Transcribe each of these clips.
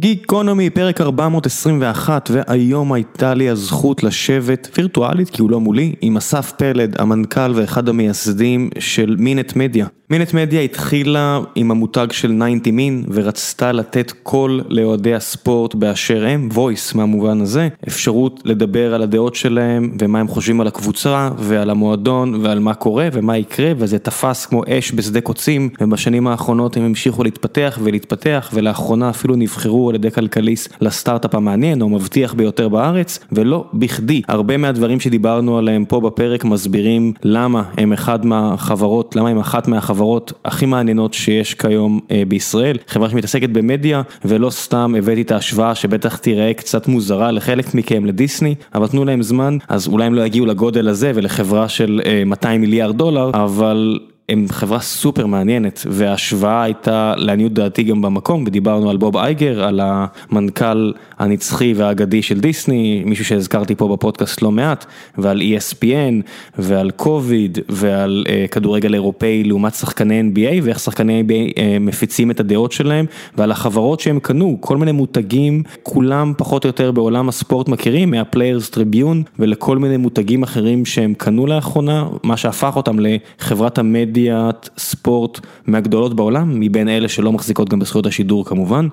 גיקונומי, פרק 421, והיום הייתה לי הזכות לשבת וירטואלית, כי הוא לא מולי, עם אסף פלד, המנכ"ל ואחד המייסדים של מינט מדיה. מינט מדיה התחילה עם המותג של 90 מין, ורצתה לתת קול לאוהדי הספורט באשר הם, voice מהמובן הזה, אפשרות לדבר על הדעות שלהם, ומה הם חושבים על הקבוצה, ועל המועדון, ועל מה קורה, ומה יקרה, וזה תפס כמו אש בשדה קוצים, ובשנים האחרונות הם המשיכו להתפתח ולהתפתח, ולאחרונה אפילו נבחרו על ידי כלכליסט לסטארט-אפ המעניין, או מבטיח ביותר בארץ, ולא בכדי, הרבה מהדברים שדיברנו עליהם פה בפרק מסבירים למה הם אחד מהחברות, למה הם אחת מהחברות. החברות הכי מעניינות שיש כיום בישראל, חברה שמתעסקת במדיה ולא סתם הבאתי את ההשוואה שבטח תיראה קצת מוזרה לחלק מכם לדיסני, אבל תנו להם זמן, אז אולי הם לא יגיעו לגודל הזה ולחברה של 200 מיליארד דולר, אבל... הם חברה סופר מעניינת וההשוואה הייתה לעניות דעתי גם במקום ודיברנו על בוב אייגר, על המנכ"ל הנצחי והאגדי של דיסני, מישהו שהזכרתי פה בפודקאסט לא מעט, ועל ESPN ועל קוביד ועל uh, כדורגל אירופאי לעומת שחקני NBA ואיך שחקני NBA uh, מפיצים את הדעות שלהם ועל החברות שהם קנו, כל מיני מותגים, כולם פחות או יותר בעולם הספורט מכירים, מהפליירס טריביון ולכל מיני מותגים אחרים שהם קנו לאחרונה, מה שהפך אותם לחברת המד מדיית ספורט מהגדולות בעולם, מבין אלה שלא מחזיקות גם בזכויות השידור כמובן.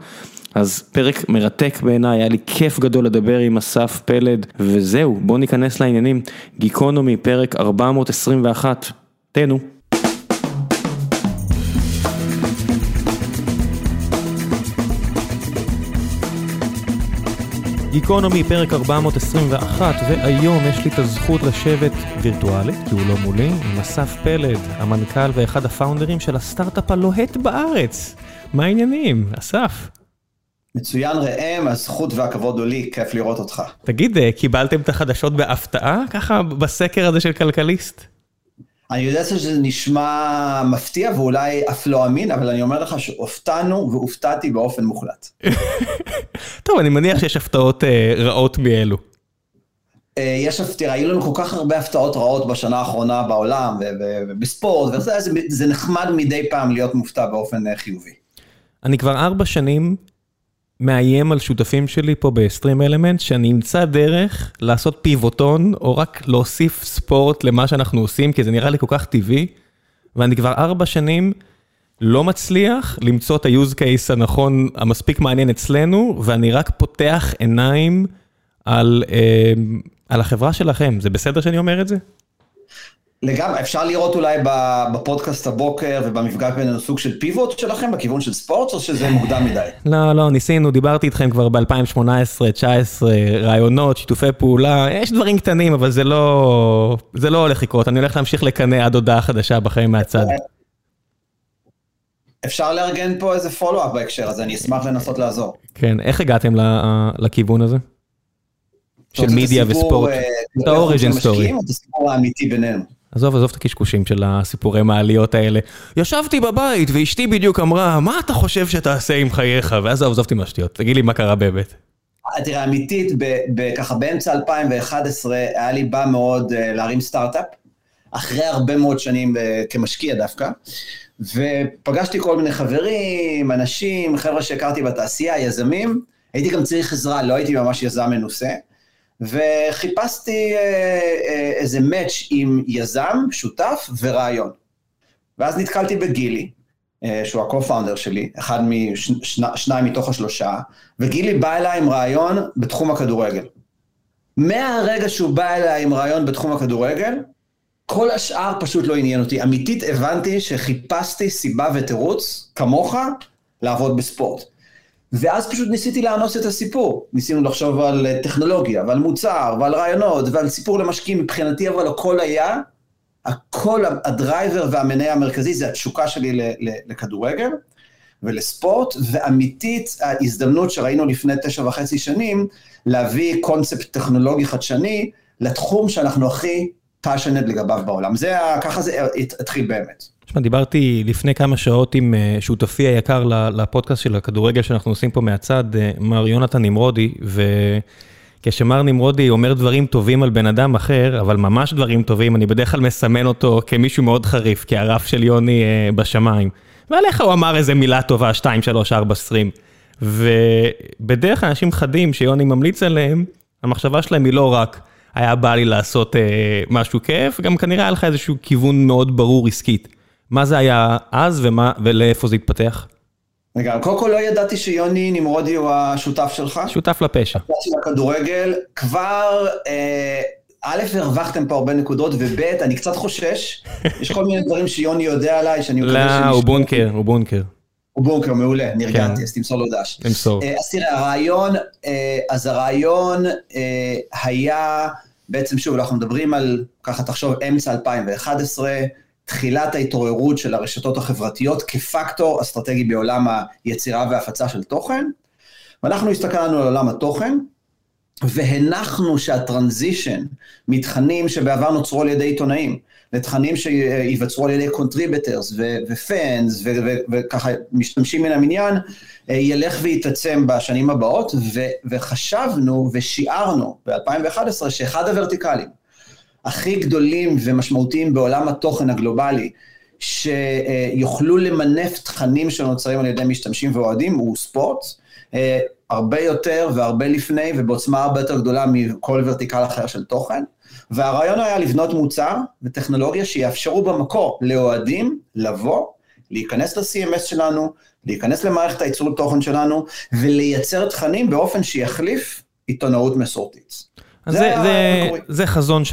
אז פרק מרתק בעיניי, היה לי כיף גדול לדבר עם אסף פלד, וזהו, בואו ניכנס לעניינים. גיקונומי, פרק 421, תהנו. גיקונומי פרק 421 והיום יש לי את הזכות לשבת וירטואלית כי הוא לא מולי עם אסף פלד המנכ"ל ואחד הפאונדרים של הסטארט-אפ הלוהט בארץ. מה העניינים אסף? מצוין ראם, הזכות והכבוד הוא לי, כיף לראות אותך. תגיד, קיבלתם את החדשות בהפתעה ככה בסקר הזה של כלכליסט? אני יודע שזה נשמע מפתיע ואולי אף לא אמין, אבל אני אומר לך שהופתענו והופתעתי באופן מוחלט. טוב, אני מניח שיש הפתעות רעות מאלו. יש הפתיעה, היו לנו כל כך הרבה הפתעות רעות בשנה האחרונה בעולם ובספורט, וזה נחמד מדי פעם להיות מופתע באופן חיובי. אני כבר ארבע שנים מאיים על שותפים שלי פה בסטרים אלמנט, שאני אמצא דרך לעשות פיבוטון, או רק להוסיף ספורט למה שאנחנו עושים, כי זה נראה לי כל כך טבעי, ואני כבר ארבע שנים לא מצליח למצוא את ה-use case הנכון, המספיק מעניין אצלנו, ואני רק פותח עיניים על, אה, על החברה שלכם. זה בסדר שאני אומר את זה? לגמרי, אפשר לראות אולי בפודקאסט הבוקר ובמפגש בינינו סוג של פיבוט שלכם בכיוון של ספורט, או שזה מוקדם מדי? לא, לא, ניסינו, דיברתי איתכם כבר ב-2018, 2019, רעיונות, שיתופי פעולה, יש דברים קטנים, אבל זה לא, זה לא הולך לקרות, אני הולך להמשיך לקנא עד הודעה חדשה בחיים מהצד. אפשר לארגן פה איזה follow-up בהקשר הזה, אני אשמח לנסות לעזור. כן, איך הגעתם לכיוון הזה? של מדיה וספורט? את ה origin story. את הסיפור האמיתי בינינו. עזוב, עזוב את הקשקושים של הסיפורי מעליות האלה. ישבתי בבית ואשתי בדיוק אמרה, מה אתה חושב שתעשה עם חייך? ואז עזבתי מהשטויות, תגיד לי מה קרה באמת. תראה, אמיתית, ככה באמצע 2011 היה לי בא מאוד להרים סטארט-אפ, אחרי הרבה מאוד שנים כמשקיע דווקא, ופגשתי כל מיני חברים, אנשים, חבר'ה שהכרתי בתעשייה, יזמים, הייתי גם צריך עזרה, לא הייתי ממש יזם מנוסה. וחיפשתי איזה מאץ' עם יזם, שותף ורעיון. ואז נתקלתי בגילי, שהוא ה-co-founder שלי, אחד משניים מתוך השלושה, וגילי בא אליי עם רעיון בתחום הכדורגל. מהרגע שהוא בא אליי עם רעיון בתחום הכדורגל, כל השאר פשוט לא עניין אותי. אמיתית הבנתי שחיפשתי סיבה ותירוץ, כמוך, לעבוד בספורט. ואז פשוט ניסיתי לאנוס את הסיפור. ניסינו לחשוב על טכנולוגיה, ועל מוצר, ועל רעיונות, ועל סיפור למשקיעים. מבחינתי אבל הכל היה, הכל, הדרייבר והמניה המרכזי זה התשוקה שלי לכדורגל ולספורט, ואמיתית ההזדמנות שראינו לפני תשע וחצי שנים, להביא קונספט טכנולוגי חדשני לתחום שאנחנו הכי passionate לגביו בעולם. זה, ככה זה התחיל באמת. תשמע, דיברתי לפני כמה שעות עם שותפי היקר לפודקאסט של הכדורגל שאנחנו עושים פה מהצד, מר יונתן נמרודי, וכשמר נמרודי אומר דברים טובים על בן אדם אחר, אבל ממש דברים טובים, אני בדרך כלל מסמן אותו כמישהו מאוד חריף, כהרף של יוני בשמיים. ועליך הוא אמר איזה מילה טובה, 2, 3, 4, 20. ובדרך כלל אנשים חדים שיוני ממליץ עליהם, המחשבה שלהם היא לא רק היה בא לי לעשות אה, משהו כיף, גם כנראה היה לך איזשהו כיוון מאוד ברור עסקית. מה זה היה אז ומה, ולאיפה זה התפתח? רגע, קודם כל לא ידעתי שיוני נמרודי הוא השותף שלך. שותף לפשע. השותף של הכדורגל. כבר, אה, א', הרווחתם פה הרבה נקודות, וב', אני קצת חושש. יש כל מיני דברים שיוני יודע עליי, שאני מקווה לא, הוא בונקר, הוא בונקר. הוא בונקר, מעולה, נרגעתי, כן. אז תמסור לו דש. תמסור. אה, אז תראה, הרעיון, אה, אז הרעיון היה, בעצם שוב, אנחנו מדברים על, ככה תחשוב, אמצע 2011, תחילת ההתעוררות של הרשתות החברתיות כפקטור אסטרטגי בעולם היצירה וההפצה של תוכן. ואנחנו הסתכלנו על עולם התוכן, והנחנו שהטרנזישן מתכנים שבעבר נוצרו על ידי עיתונאים, לתכנים שייווצרו על ידי contributors ו fans וככה משתמשים מן המניין, אה, ילך ויתעצם בשנים הבאות, וחשבנו ושיערנו ב-2011 שאחד הוורטיקלים הכי גדולים ומשמעותיים בעולם התוכן הגלובלי, שיוכלו למנף תכנים שנוצרים על ידי משתמשים ואוהדים, הוא ספורט. אה, הרבה יותר והרבה לפני ובעוצמה הרבה יותר גדולה מכל vertical אחר של תוכן. והרעיון היה לבנות מוצר וטכנולוגיה שיאפשרו במקור לאוהדים לבוא, להיכנס ל-CMS שלנו, להיכנס למערכת הייצור תוכן שלנו ולייצר תכנים באופן שיחליף עיתונאות מסורתית. זה, זה, זה, זה חזון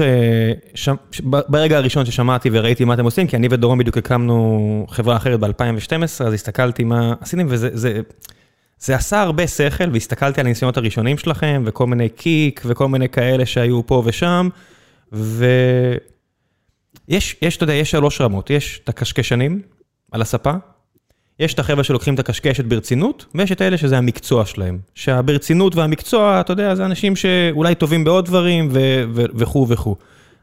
שברגע הראשון ששמעתי וראיתי מה אתם עושים, כי אני ודורון בדיוק הקמנו חברה אחרת ב-2012, אז הסתכלתי מה עשיתם, וזה זה, זה עשה הרבה שכל, והסתכלתי על הניסיונות הראשונים שלכם, וכל מיני קיק, וכל מיני כאלה שהיו פה ושם, ויש, יש, אתה יודע, יש שלוש רמות, יש את הקשקשנים על הספה, יש את החבר'ה שלוקחים את הקשקשת ברצינות, ויש את אלה שזה המקצוע שלהם. שהברצינות והמקצוע, אתה יודע, זה אנשים שאולי טובים בעוד דברים וכו' וכו'.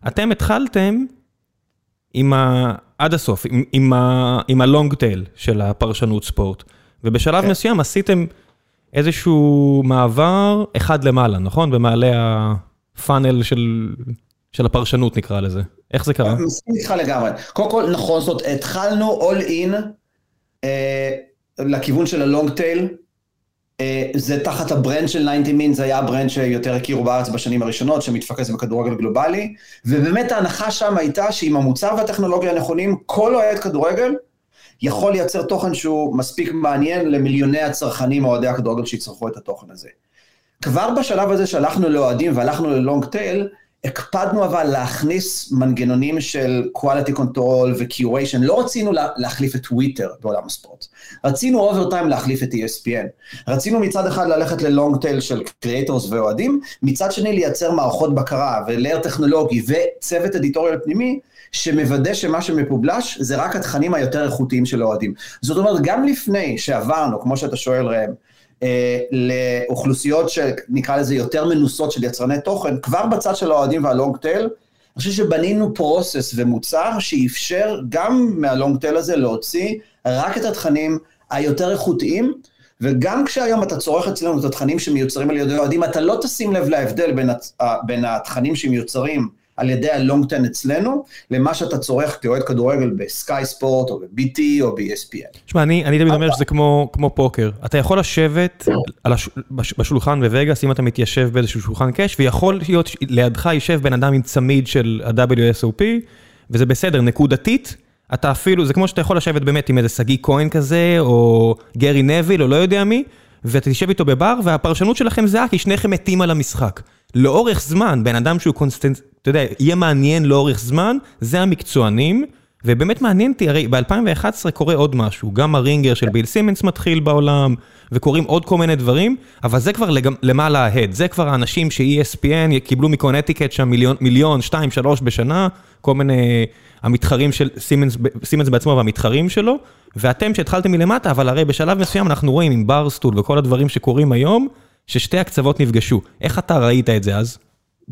אתם התחלתם עם ה... עד הסוף, עם, עם, ה... עם הלונג טייל של הפרשנות ספורט, ובשלב כן. מסוים עשיתם איזשהו מעבר אחד למעלה, נכון? במעלה הפאנל של, של הפרשנות נקרא לזה. איך זה קרה? מסכים איתך לגמרי. קודם כל, נכון, זאת התחלנו all in. אה, לכיוון של ה long tail. אה, זה תחת ה brand של 90 מין, זה היה ה brand שיותר הכירו בארץ בשנים הראשונות, שמתפקס בכדורגל גלובלי, ובאמת ההנחה שם הייתה שעם המוצר והטכנולוגיה הנכונים, כל אוהד כדורגל יכול לייצר תוכן שהוא מספיק מעניין למיליוני הצרכנים, אוהדי הכדורגל שיצרכו את התוכן הזה. כבר בשלב הזה שהלכנו לאוהדים והלכנו ל long tail, הקפדנו אבל להכניס מנגנונים של quality control ו-curation, לא רצינו לה, להחליף את טוויטר בעולם הספורט, רצינו over time להחליף את ESPN, רצינו מצד אחד ללכת ל long tail של creators ואוהדים, מצד שני לייצר מערכות בקרה ו layer טכנולוגי וצוות editorial פנימי, שמוודא שמה שמפובלש זה רק התכנים היותר איכותיים של האוהדים. זאת אומרת, גם לפני שעברנו, כמו שאתה שואל ראם, לאוכלוסיות שנקרא לזה יותר מנוסות של יצרני תוכן, כבר בצד של האוהדים והלונג טייל, אני חושב שבנינו פרוסס ומוצר שאפשר גם מהלונג טייל הזה להוציא רק את התכנים היותר איכותיים, וגם כשהיום אתה צורך אצלנו את התכנים שמיוצרים על ידי אוהדים, אתה לא תשים לב להבדל בין. בין התכנים שמיוצרים על ידי הלונג טן אצלנו, למה שאתה צורך כאוהד כדורגל בסקאי ספורט, או ב-BT, או ב-ESPN. תשמע, אני, אני תמיד אומר שזה כמו, כמו פוקר. אתה יכול לשבת הש... בשולחן בווגאס, אם אתה מתיישב באיזשהו שולחן cash, ויכול להיות לידך יישב בן אדם עם צמיד של ה-WSOP, וזה בסדר, נקודתית. אתה אפילו, זה כמו שאתה יכול לשבת באמת עם איזה שגיא כהן כזה, או גרי נוויל, או לא יודע מי, ואתה תשב איתו בבר, והפרשנות שלכם זהה, כי שניכם מתים על המשחק. לאורך זמן, בן אדם שהוא constant, אתה יודע, יהיה מעניין לאורך זמן, זה המקצוענים, ובאמת מעניין אותי, הרי ב-2011 קורה עוד משהו, גם הרינגר של ביל סימנס מתחיל בעולם, וקורים עוד כל מיני דברים, אבל זה כבר לג... למעלה ההד, זה כבר האנשים ש-ESPN קיבלו מקונטיקט שם מיליון, מיליון, שתיים, שלוש בשנה, כל מיני המתחרים של סימנס, סימנס בעצמו והמתחרים שלו, ואתם שהתחלתם מלמטה, אבל הרי בשלב מסוים אנחנו רואים עם ברסטול וכל הדברים שקורים היום, ששתי הקצוות נפגשו. איך אתה ראית את זה אז?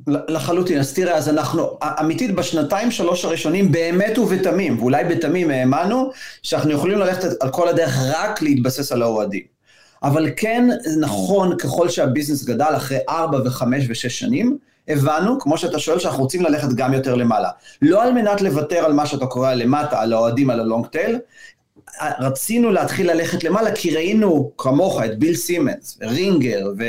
לחלוטין, אז תראה, אז אנחנו, אמיתית בשנתיים שלוש הראשונים באמת ובתמים, ואולי בתמים האמנו, שאנחנו יכולים ללכת על כל הדרך רק להתבסס על האוהדים. אבל כן נכון, ככל שהביזנס גדל אחרי ארבע וחמש ושש שנים, הבנו, כמו שאתה שואל, שאנחנו רוצים ללכת גם יותר למעלה. לא על מנת לוותר על מה שאתה קורא למטה, על האוהדים, על הלונג טייל, רצינו להתחיל ללכת למעלה, כי ראינו כמוך את ביל סימנס, רינגר, ו...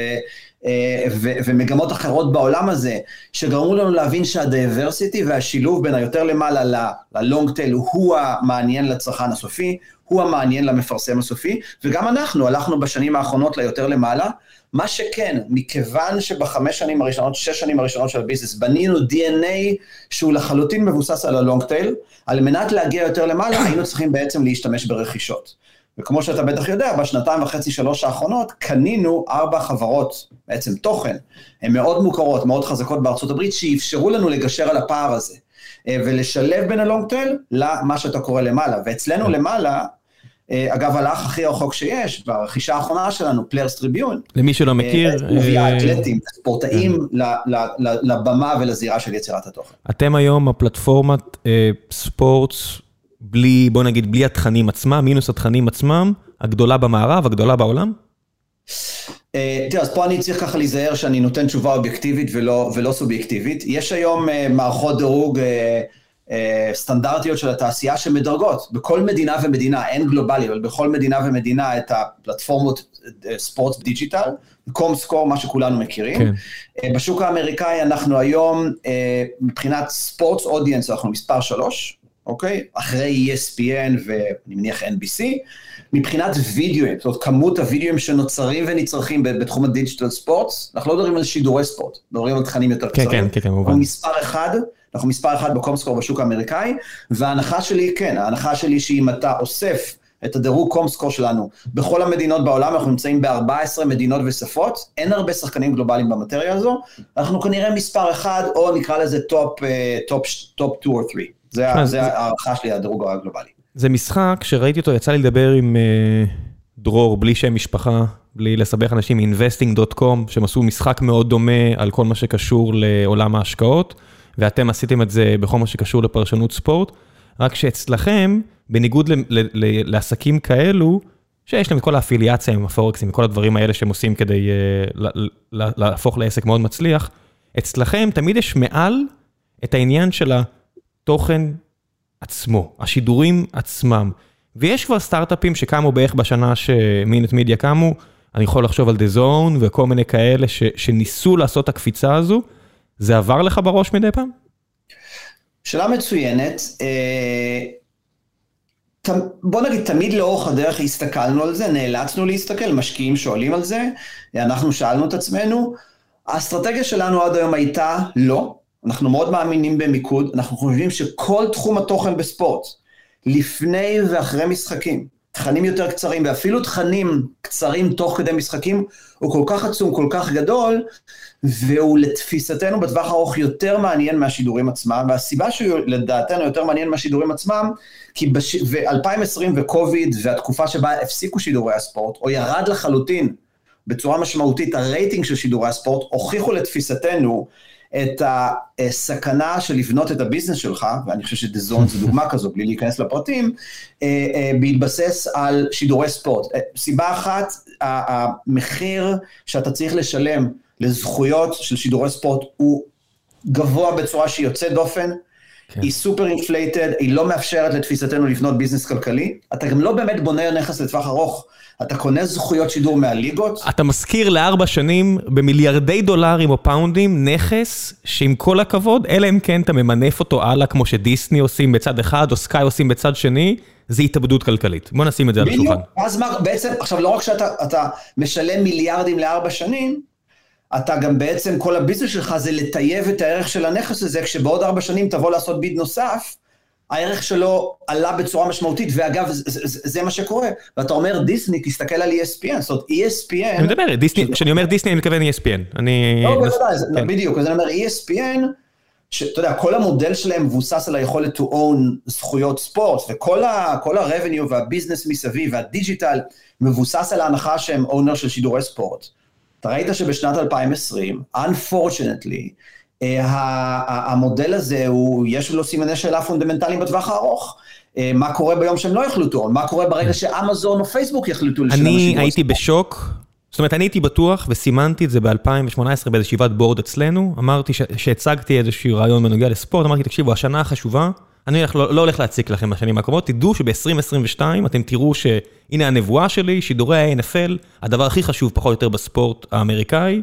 אה, ומגמות אחרות בעולם הזה, שגרמו לנו להבין שה diversity והשילוב בין היותר למעלה ל long tail הוא המעניין לצרכן הסופי, הוא המעניין למפרסם הסופי, וגם אנחנו הלכנו בשנים האחרונות ליותר למעלה. מה שכן, מכיוון שבחמש שנים הראשונות, שש שנים הראשונות של הביזנס, בנינו DNA שהוא לחלוטין מבוסס על ה long tail, על מנת להגיע יותר למעלה, היינו צריכים בעצם להשתמש ברכישות. וכמו שאתה בטח יודע, בשנתיים וחצי, שלוש האחרונות, קנינו ארבע חברות, בעצם תוכן, הן מאוד מוכרות, מאוד חזקות בארצות הברית, שאפשרו לנו לגשר על הפער הזה, ולשלב בין ה long tail למה שאתה קורא למעלה. ואצלנו למעלה, אה, אגב, הלך הכי רחוק שיש, ברכישה האחרונה שלנו, Players' Tribune. למי שלא מכיר. מביאה אתלטים, ספורטאים כן. לבמה ולזירה של יצירת התוכן. אתם היום הפלטפורמת sports בלי, בוא נגיד, בלי התכנים עצמם, מינוס התכנים עצמם, הגדולה במערב, הגדולה בעולם? אה, תראה, אז פה אני צריך ככה להיזהר שאני נותן תשובה אובייקטיבית ולא, ולא סובייקטיבית. יש היום אה, מערכות דירוג אה, אה, סטנדרטיות של התעשייה שמדרגות בכל מדינה ומדינה, אין גלובלי, אבל בכל מדינה ומדינה את הפלטפורמות ספורט דיג'יטל, Comscore, מה שכולנו מכירים. כן. אה, בשוק האמריקאי אנחנו היום, אה, מבחינת sports audience, אנחנו מספר שלוש, אוקיי? אחרי ESPN ואני מניח NBC, מבחינת וידאוים, זאת אומרת כמות הוידאוים שנוצרים ונצרכים בתחום ה digital sports, אנחנו לא מדברים על שידורי ספורט, מדברים על תכנים יותר כן, קצרים. כן, כן, כמובן. אנחנו מספר אחד, אנחנו מספר אחד ב Comscore בשוק האמריקאי, וההנחה שלי, כן, ההנחה שלי שאם אתה אוסף את הדירוג Comscore שלנו בכל המדינות בעולם, אנחנו נמצאים ב-14 מדינות ושפות, אין הרבה שחקנים גלובליים במטריה הזו, אנחנו כנראה מספר אחד, או נקרא לזה top 2 או 3. זה הערכה שלי, הדירוג הגלובלי. זה משחק שראיתי אותו, יצא לי לדבר עם uh, דרור, בלי שם משפחה, בלי לסבך אנשים, investing.com, שהם עשו משחק מאוד דומה על כל מה שקשור לעולם ההשקעות, ואתם עשיתם את זה בכל מה שקשור לפרשנות ספורט, רק שאצלכם, בניגוד ל- ל- ל- לעסקים כאלו, שיש להם את כל האפיליאציה עם הפורקסים וכל הדברים האלה שהם עושים כדי uh, להפוך לעסק מאוד מצליח, אצלכם תמיד יש מעל את העניין של ה... תוכן עצמו, השידורים עצמם. ויש כבר סטארט-אפים שקמו בערך בשנה שמינט מידיה קמו, אני יכול לחשוב על Zone וכל מיני כאלה ש, שניסו לעשות את הקפיצה הזו, זה עבר לך בראש מדי פעם? שאלה מצוינת. אה, בוא נגיד, תמיד לאורך הדרך הסתכלנו על זה, נאלצנו להסתכל, משקיעים שואלים על זה, אנחנו שאלנו את עצמנו. האסטרטגיה שלנו עד היום הייתה לא, אנחנו מאוד מאמינים במיקוד, אנחנו חושבים שכל תחום התוכן בספורט, לפני ואחרי משחקים, תכנים יותר קצרים, ואפילו תכנים קצרים תוך כדי משחקים, הוא כל כך עצום, כל כך גדול, והוא לתפיסתנו בטווח הארוך יותר מעניין מהשידורים עצמם, והסיבה שהוא לדעתנו יותר מעניין מהשידורים עצמם, כי בש... ו-2020 וקוביד והתקופה שבה הפסיקו שידורי הספורט, או ירד לחלוטין בצורה משמעותית הרייטינג של שידורי הספורט, הוכיחו לתפיסתנו את הסכנה של לבנות את ה business שלך, ואני חושב ש DAZN זה דוגמה כזו, בלי להיכנס לפרטים, אה, אה, בהתבסס על שידורי ספורט. אה, סיבה אחת, המחיר שאתה צריך לשלם לזכויות של שידורי ספורט הוא גבוה בצורה שהיא יוצאת דופן, כן. היא super inflated, היא לא מאפשרת לתפיסתנו לבנות business כלכלי, אתה גם לא באמת בונה נכס לטווח ארוך. אתה קונה זכויות שידור מהליגות. אתה משכיר לארבע שנים במיליארדי דולרים או פאונדים נכס שעם כל הכבוד, אלא אם כן אתה ממנף אותו הלאה כמו שדיסני עושים בצד אחד או סקאי עושים בצד שני, זה התאבדות כלכלית. בוא נשים את זה על השולחן. בדיוק, אז מה, בעצם, עכשיו לא רק שאתה משלם מיליארדים לארבע שנים, אתה גם בעצם, כל ה business שלך זה לטייב את הערך של הנכס הזה, כשבעוד ארבע שנים תבוא לעשות bid נוסף, הערך שלו עלה בצורה משמעותית, ואגב, זה, זה, זה מה שקורה. ואתה אומר דיסני, תסתכל על ESPN, זאת אומרת ESPN... אני מדבר, דיסני, כשאני אומר דיסני אני מתכוון ESPN. אני... לא, בוודאי, כן. בדיוק, אז אני אומר ESPN, שאתה יודע, כל המודל שלהם מבוסס על היכולת to own זכויות ספורט, וכל ה-revenue והביזנס מסביב והדיג'יטל מבוסס על ההנחה שהם אונר של שידורי ספורט. אתה ראית שבשנת 2020, unfortunately, המודל הזה, הוא, יש לו סימני שאלה פונדמנטליים בטווח הארוך. אה, מה קורה ביום שהם לא יחליטו, מה קורה ברגע שאמזון או פייסבוק יחליטו לשלם לשידור אני הייתי בשוק, זאת אומרת, אני הייתי בטוח וסימנתי את זה ב-2018 באיזו ישיבת board אצלנו, אמרתי שהצגתי איזשהו רעיון בנוגע לספורט, אמרתי, תקשיבו, השנה החשובה, אני הולך, לא, לא הולך להציק לכם בשנים הקרובות, תדעו שב-2022 אתם תראו שהנה הנבואה שלי, שידורי ה-NFL, הדבר הכי חשוב פחות או יותר בספורט האמריקאי,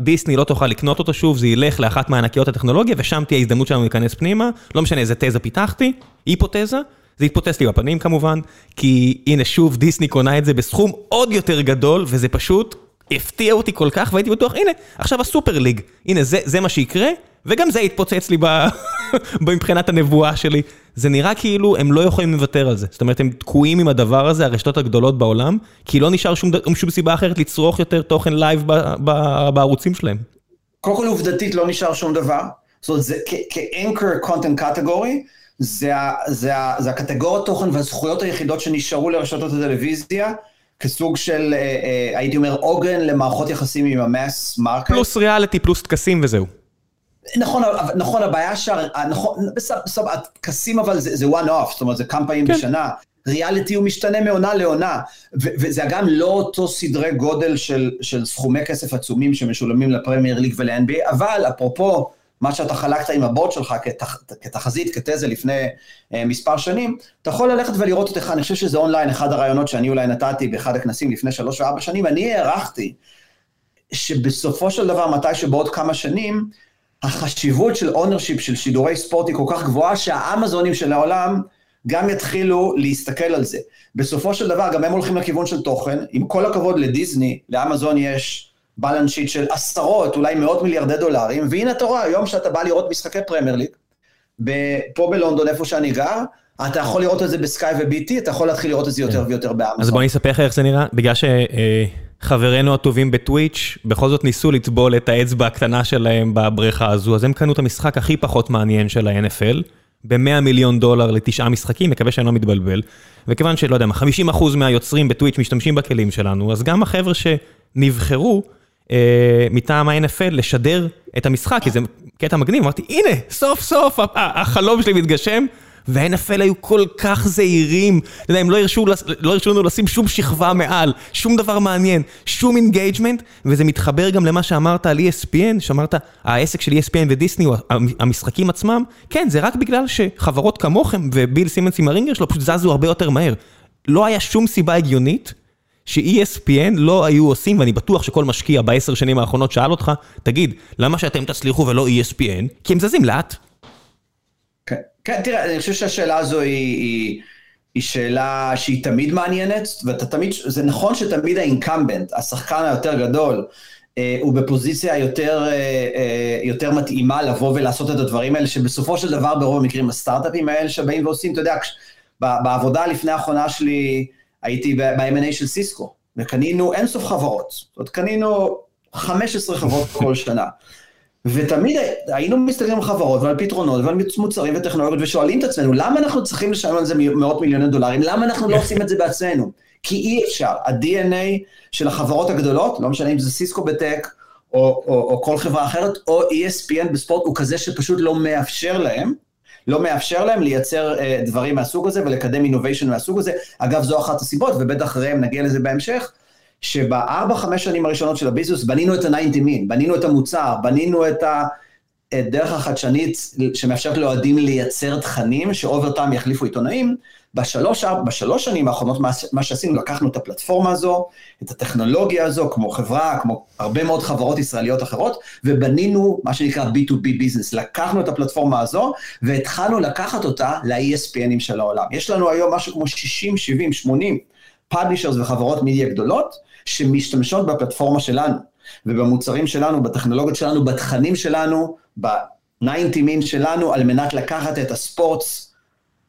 דיסני לא תוכל לקנות אותו שוב, זה ילך לאחת מענקיות הטכנולוגיה, ושם תהיה הזדמנות שלנו להיכנס פנימה, לא משנה איזה תזה פיתחתי, היפותזה, זה יתפוצץ לי בפנים כמובן, כי הנה שוב דיסני קונה את זה בסכום עוד יותר גדול, וזה פשוט הפתיע אותי כל כך, והייתי בטוח, הנה, עכשיו הסופר ליג, הנה זה, זה מה שיקרה, וגם זה יתפוצץ לי מבחינת הנבואה שלי. זה נראה כאילו הם לא יכולים לוותר על זה. זאת אומרת, הם תקועים עם הדבר הזה, הרשתות הגדולות בעולם, כי לא נשאר שום, שום סיבה אחרת לצרוך יותר תוכן live בערוצים שלהם. קודם כל עובדתית לא נשאר שום דבר. זאת אומרת, כ-anchor content category, זה, זה, זה הקטגוריית תוכן והזכויות היחידות שנשארו לרשתות הטלוויזיה, כסוג של, אה, אה, הייתי אומר, עוגן למערכות יחסים עם ה mass market. פלוס ריאליטי, פלוס טקסים וזהו. נכון, נכון, הבעיה שה... נכון, בסדר, הטקסים אבל זה, זה one off, זאת אומרת זה כמה פעמים כן. בשנה. ריאליטי הוא משתנה מעונה לעונה, וזה גם לא אותו סדרי גודל של, של סכומי כסף עצומים שמשולמים ל Premier League ול-NBA, אבל אפרופו מה שאתה חלקת עם ה board שלך כתח, כתחזית, כתזה לפני uh, מספר שנים, אתה יכול ללכת ולראות אותך, אני חושב שזה אונליין, אחד הרעיונות שאני אולי נתתי באחד הכנסים לפני שלוש וארבע שנים, אני הערכתי שבסופו של דבר, מתי שבעוד כמה שנים, החשיבות של ownership של שידורי ספורט היא כל כך גבוהה שהאמזונים של העולם גם יתחילו להסתכל על זה. בסופו של דבר גם הם הולכים לכיוון של תוכן, עם כל הכבוד לדיסני, לאמזון יש בלנס שיט של עשרות, אולי מאות מיליארדי דולרים, והנה אתה רואה, היום שאתה בא לראות משחקי פרמייר ליג, פה בלונדון איפה שאני גר, אתה יכול לראות את זה בסקאי וביטי, אתה יכול להתחיל לראות את זה יותר כן. ויותר באמזון. אז בוא אני אספר לך איך זה נראה, בגלל ש... חברינו הטובים בטוויץ', בכל זאת ניסו לטבול את האצבע הקטנה שלהם בבריכה הזו, אז הם קנו את המשחק הכי פחות מעניין של ה-NFL, ב-100 מיליון דולר לתשעה משחקים, מקווה שאני לא מתבלבל. וכיוון שלא יודע מה, 50% מהיוצרים ב Twitch משתמשים בכלים שלנו, אז גם החבר'ה שנבחרו אה, מטעם ה-NFL לשדר את המשחק, כי זה קטע מגניב, אמרתי, הנה, סוף סוף החלום שלי מתגשם. וה-NFL היו כל כך זהירים, אתה יודע, הם לא הרשו, לא הרשו לנו לשים שום שכבה מעל, שום דבר מעניין, שום engagement, וזה מתחבר גם למה שאמרת על ESPN, שאמרת, העסק של ESPN ודיסני, המשחקים עצמם, כן, זה רק בגלל שחברות כמוכם וביל סימנס עם הרינגר שלו פשוט זזו הרבה יותר מהר. לא היה שום סיבה הגיונית ש-ESPN לא היו עושים, ואני בטוח שכל משקיע בעשר שנים האחרונות שאל אותך, תגיד, למה שאתם תצליחו ולא ESPN? כי הם זזים לאט. כן, תראה, אני חושב שהשאלה הזו היא, היא, היא שאלה שהיא תמיד מעניינת, ואתה תמיד, זה נכון שתמיד האינקמבנט, השחקן היותר גדול, אה, הוא בפוזיציה יותר, אה, אה, יותר מתאימה לבוא ולעשות את הדברים האלה, שבסופו של דבר ברוב המקרים הסטארט-אפים האלה שבאים ועושים, אתה יודע, בעבודה לפני האחרונה שלי, הייתי ב-M&A של סיסקו, וקנינו אינסוף חברות, זאת אומרת, קנינו 15 חברות כל שנה. ותמיד היינו מסתכלים על חברות ועל פתרונות ועל מוצרים וטכנולוגיות ושואלים את עצמנו, למה אנחנו צריכים לשלם על זה מאות מיליוני דולרים? למה אנחנו לא עושים את זה בעצמנו? כי אי אפשר. ה-DNA של החברות הגדולות, לא משנה אם זה Cisco ב tech, או, או, או כל חברה אחרת, או ESPN בספורט, הוא כזה שפשוט לא מאפשר להם, לא מאפשר להם לייצר uh, דברים מהסוג הזה ולקדם innovation מהסוג הזה. אגב, זו אחת הסיבות, ובטח אם נגיע לזה בהמשך, שבארבע, חמש שנים הראשונות של ה business בנינו את ה-90 מין, בנינו את המוצר, בנינו את הדרך החדשנית שמאפשרת לאוהדים לייצר תכנים ש over time יחליפו עיתונאים. בשלוש, בשלוש שנים האחרונות מה שעשינו, לקחנו את הפלטפורמה הזו, את הטכנולוגיה הזו, כמו חברה, כמו הרבה מאוד חברות ישראליות אחרות, ובנינו מה שנקרא B2B ביזנס. לקחנו את הפלטפורמה הזו, והתחלנו לקחת אותה ל-ESPNים של העולם. יש לנו היום משהו כמו 60, 70, 80 פאבלישרס וחברות מידיה גדולות, שמשתמשות בפלטפורמה שלנו, ובמוצרים שלנו, בטכנולוגיות שלנו, בתכנים שלנו, ב-90 מין שלנו, על מנת לקחת את הספורטס,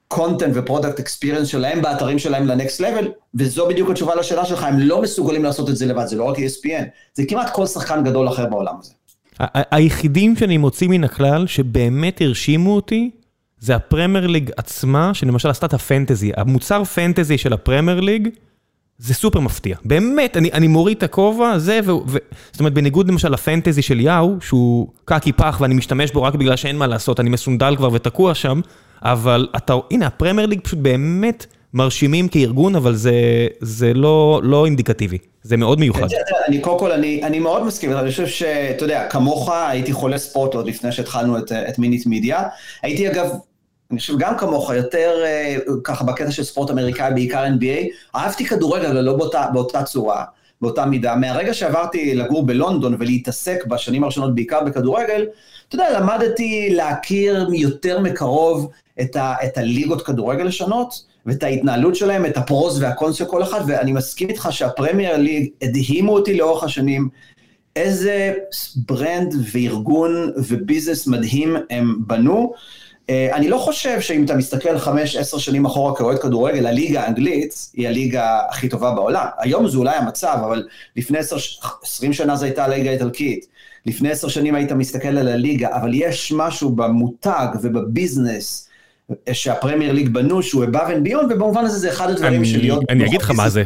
content ו product experience שלהם באתרים שלהם ל next level, וזו בדיוק התשובה לשאלה שלך, הם לא מסוגלים לעשות את זה לבד, זה לא רק ESPN, זה כמעט כל שחקן גדול אחר בעולם הזה. היחידים שאני מוציא מן הכלל, שבאמת הרשימו אותי, זה ה Premier League עצמה, שלמשל עשתה את ה Fantasy, המוצר Fantasy של ה Premier League, זה סופר מפתיע, באמת, אני, אני מוריד את הכובע, זה, ו, ו, זאת אומרת, בניגוד למשל ל Fantasy של Yahoo, שהוא קקי פח ואני משתמש בו רק בגלל שאין מה לעשות, אני מסונדל כבר ותקוע שם, אבל אתה, הנה, הפרמייר ליג פשוט באמת מרשימים כארגון, אבל זה, זה לא, לא אינדיקטיבי, זה מאוד מיוחד. אני קודם כל, אני, אני מאוד מסכים, אני חושב שאתה יודע, כמוך הייתי חולה ספורט עוד לפני שהתחלנו את, את מינית מידיה, הייתי אגב אני חושב גם כמוך, יותר ככה בקטע של ספורט אמריקאי, בעיקר NBA, אהבתי כדורגל, אבל לא באותה, באותה צורה, באותה מידה. מהרגע שעברתי לגור בלונדון ולהתעסק בשנים הראשונות בעיקר בכדורגל, אתה יודע, למדתי להכיר יותר מקרוב את, ה, את הליגות כדורגל השונות, ואת ההתנהלות שלהם, את ה pros וה cons של כל אחד, ואני מסכים איתך שה Premier League הדהימו אותי לאורך השנים, איזה brand וארגון ו business מדהים הם בנו. אה, אני לא חושב שאם אתה מסתכל חמש, עשר שנים אחורה כאוהד כדורגל, הליגה האנגלית היא הליגה הכי טובה בעולם. היום זה אולי המצב, אבל לפני עשר, עשרים שנה זו הייתה הליגה האיטלקית. לפני עשר שנים היית מסתכל על הליגה, אבל יש משהו במותג וב business שה Premier League בנו, שהוא above and beyond, ובמובן הזה זה אחד הדברים של להיות... אני אגיד לך מה זה,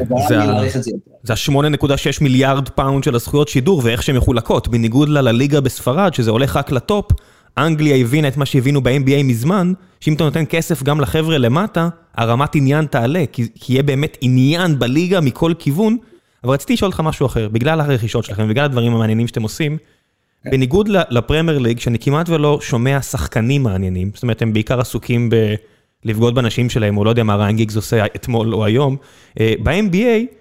זה ה-8.6 מיליארד פאונד של הזכויות שידור ואיך שהן מחולקות, בניגוד לליגה בספרד, שזה הולך רק ל top, אנגליה הבינה את מה שהבינו ב-NBA מזמן, שאם אתה נותן כסף גם לחבר'ה למטה, הרמת עניין תעלה, כי יהיה באמת עניין בליגה מכל כיוון, אבל רציתי לשאול אותך משהו אחר, בגלל הרכישות שלכם, בגלל הדברים המעניינים שאתם עושים. בניגוד לפרמייר ליג, שאני כמעט ולא שומע שחקנים מעניינים, זאת אומרת, הם בעיקר עסוקים בלבגוד בנשים שלהם, או לא יודע מה ריין גיגס עושה אתמול או היום, אה, ב-NBA,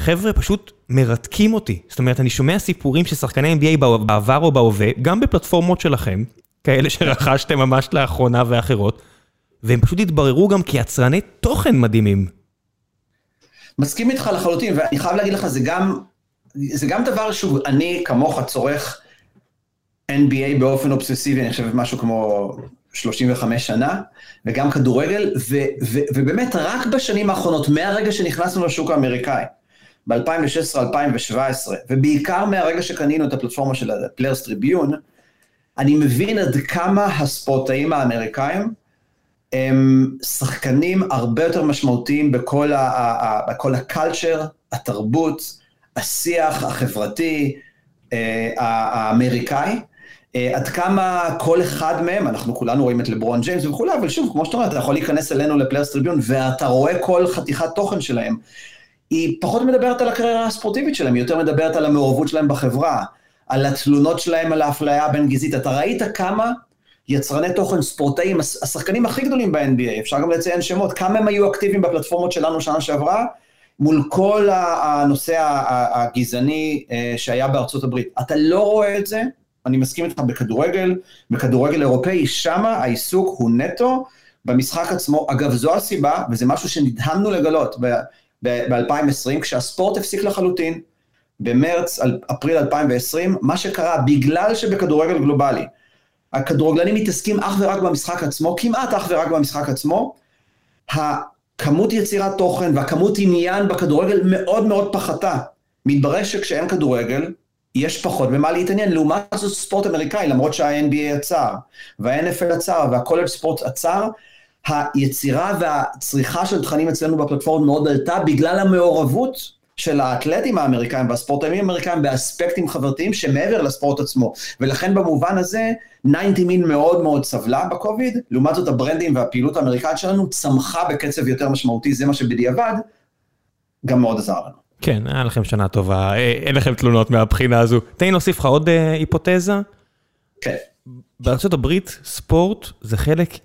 חבר'ה פשוט מרתקים אותי. זאת אומרת, אני שומע סיפורים של שחקני NBA בעבר או בהווה, גם בפלטפורמות שלכם, כאלה שרכשתם ממש לאחרונה ואחרות, והם פשוט התבררו גם כיצרני תוכן מדהימים. מסכים איתך לחלוטין, ואני חייב להגיד לך, זה גם, זה גם דבר שוב, אני כמוך צורך NBA באופן אובססיבי, אני חושב משהו כמו 35 שנה, וגם כדורגל, ו, ו, ובאמת רק בשנים האחרונות, מהרגע שנכנסנו לשוק האמריקאי, ב-2016-2017, ובעיקר מהרגע שקנינו את הפלטפורמה של ה-Players Tribune, אני מבין עד כמה הספורטאים האמריקאים הם שחקנים הרבה יותר משמעותיים בכל ה-culture, התרבות, השיח החברתי אה, האמריקאי. אה, עד כמה כל אחד מהם, אנחנו כולנו רואים את לברון ג'יימס וכולי, אבל שוב, כמו שאתה אומר, אתה יכול להיכנס אלינו לפליירס טריביון, ואתה רואה כל חתיכת תוכן שלהם. היא פחות מדברת על הקריירה הספורטיבית שלהם, היא יותר מדברת על המעורבות שלהם בחברה, על התלונות שלהם על האפליה הבין גזעית. אתה ראית כמה יצרני תוכן ספורטאים, השחקנים הכי גדולים ב-NBA, אפשר גם לציין שמות, כמה הם היו אקטיביים בפלטפורמות שלנו שנה שעברה, מול כל הנושא הגזעני אה, שהיה בארצות הברית. אתה לא רואה את זה, אני מסכים איתך בכדורגל, בכדורגל אירופאי, שם העיסוק הוא נטו במשחק עצמו. אגב, זו הסיבה, וזה משהו שנדהמנו לגלות ב-2020, כשהספורט הפסיק לחלוטין, במרץ, אפריל 2020, מה שקרה, בגלל שבכדורגל גלובלי, הכדורגלנים מתעסקים אך ורק במשחק עצמו, כמעט אך ורק במשחק עצמו, הכמות יצירת תוכן והכמות עניין בכדורגל מאוד מאוד פחתה. מתברר שכשאין כדורגל, יש פחות במה להתעניין. לעומת זאת ספורט אמריקאי, למרות שה-NBA עצר, וה-NFL עצר, והקולג' ספורט עצר, היצירה והצריכה של תכנים אצלנו בפלטפורמה מאוד עלתה בגלל המעורבות של האתלטים האמריקאים והספורטאים האמריקאים באספקטים חברתיים שמעבר לספורט עצמו. ולכן במובן הזה, 90 מין מאוד מאוד סבלה בקוביד, לעומת זאת הברנדים והפעילות האמריקאית שלנו צמחה בקצב יותר משמעותי, זה מה שבדיעבד גם מאוד עזר לנו. כן, היה לכם שנה טובה, אה, אין לכם תלונות מהבחינה הזו. תן לי להוסיף לך עוד אה, היפותזה. כן. בארה"ב ספורט זה חלק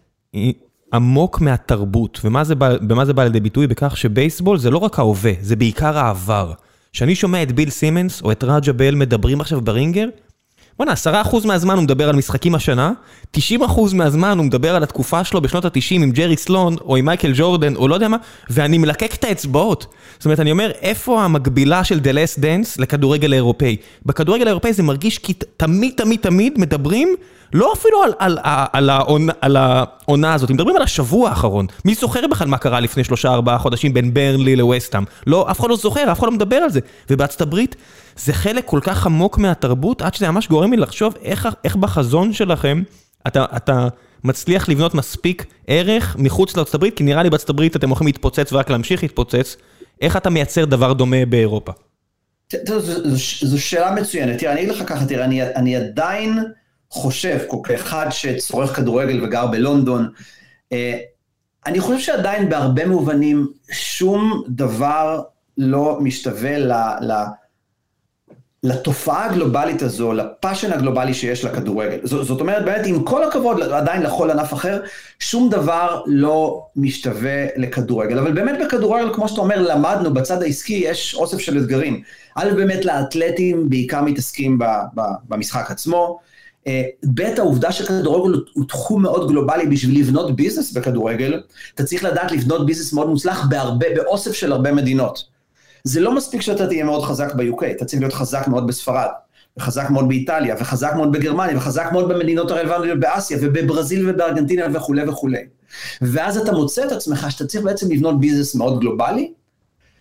עמוק מהתרבות, ומה זה בא, לידי ביטוי? בכך שבייסבול זה לא רק ההווה, זה בעיקר העבר. כשאני שומע את ביל סימנס או את רג'ה בל מדברים עכשיו ברינגר, בוא'נה, עשרה אחוז מהזמן הוא מדבר על משחקים השנה, 90 אחוז מהזמן הוא מדבר על התקופה שלו בשנות ה-90 עם ג'רי סלון, או עם מייקל ג'ורדן, או לא יודע מה, ואני מלקק את האצבעות. זאת אומרת, אני אומר, איפה המקבילה של The Last Dance לכדורגל האירופאי? בכדורגל האירופאי זה מרגיש כי תמיד תמיד תמיד מדברים לא אפילו על, על, על, על, העונה, הזאת, מדברים על השבוע האחרון. מי זוכר בכלל מה קרה לפני שלושה ארבעה חודשים בין ברנלי לווסטהאם? לא, אף אחד לא זוכר, אף אחד לא מדבר על זה. ובארצות הברית זה חלק כל כך עמוק מהתרבות, עד שזה ממש גורם לי לחשוב איך, איך בחזון שלכם אתה, אתה מצליח לבנות מספיק ערך מחוץ לארצות הברית, כי נראה לי בארצות הברית אתם הולכים להתפוצץ ורק להמשיך להתפוצץ. איך אתה מייצר דבר דומה באירופה? זו שאלה מצוינת. תראה, אני אגיד לך ככה, תראה, אני עדיין... חושב, כאחד שצורך כדורגל וגר בלונדון, אה, אני חושב שעדיין בהרבה מובנים שום דבר לא משתווה ל... ל לתופעה הגלובלית הזו, ל passion הגלובלי שיש לכדורגל. זאת, זאת אומרת, באמת, עם כל הכבוד עדיין לכל ענף אחר, שום דבר לא משתווה לכדורגל. אבל באמת בכדורגל, כמו שאתה אומר, למדנו, בצד העסקי יש אוסף של אתגרים. א', באמת לאתלטים בעיקר מתעסקים ב, ב, במשחק עצמו. ב', העובדה שכדורגל הוא תחום מאוד גלובלי בשביל לבנות ביזנס בכדורגל, אתה צריך לדעת לבנות ביזנס מאוד מוצלח בהרבה, באוסף של הרבה מדינות. זה לא מספיק שאתה תהיה מאוד חזק ב-UK, אתה צריך להיות חזק מאוד בספרד, וחזק מאוד באיטליה, וחזק מאוד בגרמניה, וחזק מאוד במדינות הרלוונטיות באסיה, ובברזיל ובארגנטינה וכולי וכולי. ואז אתה מוצא את עצמך שאתה צריך בעצם לבנות ביזנס מאוד גלובלי,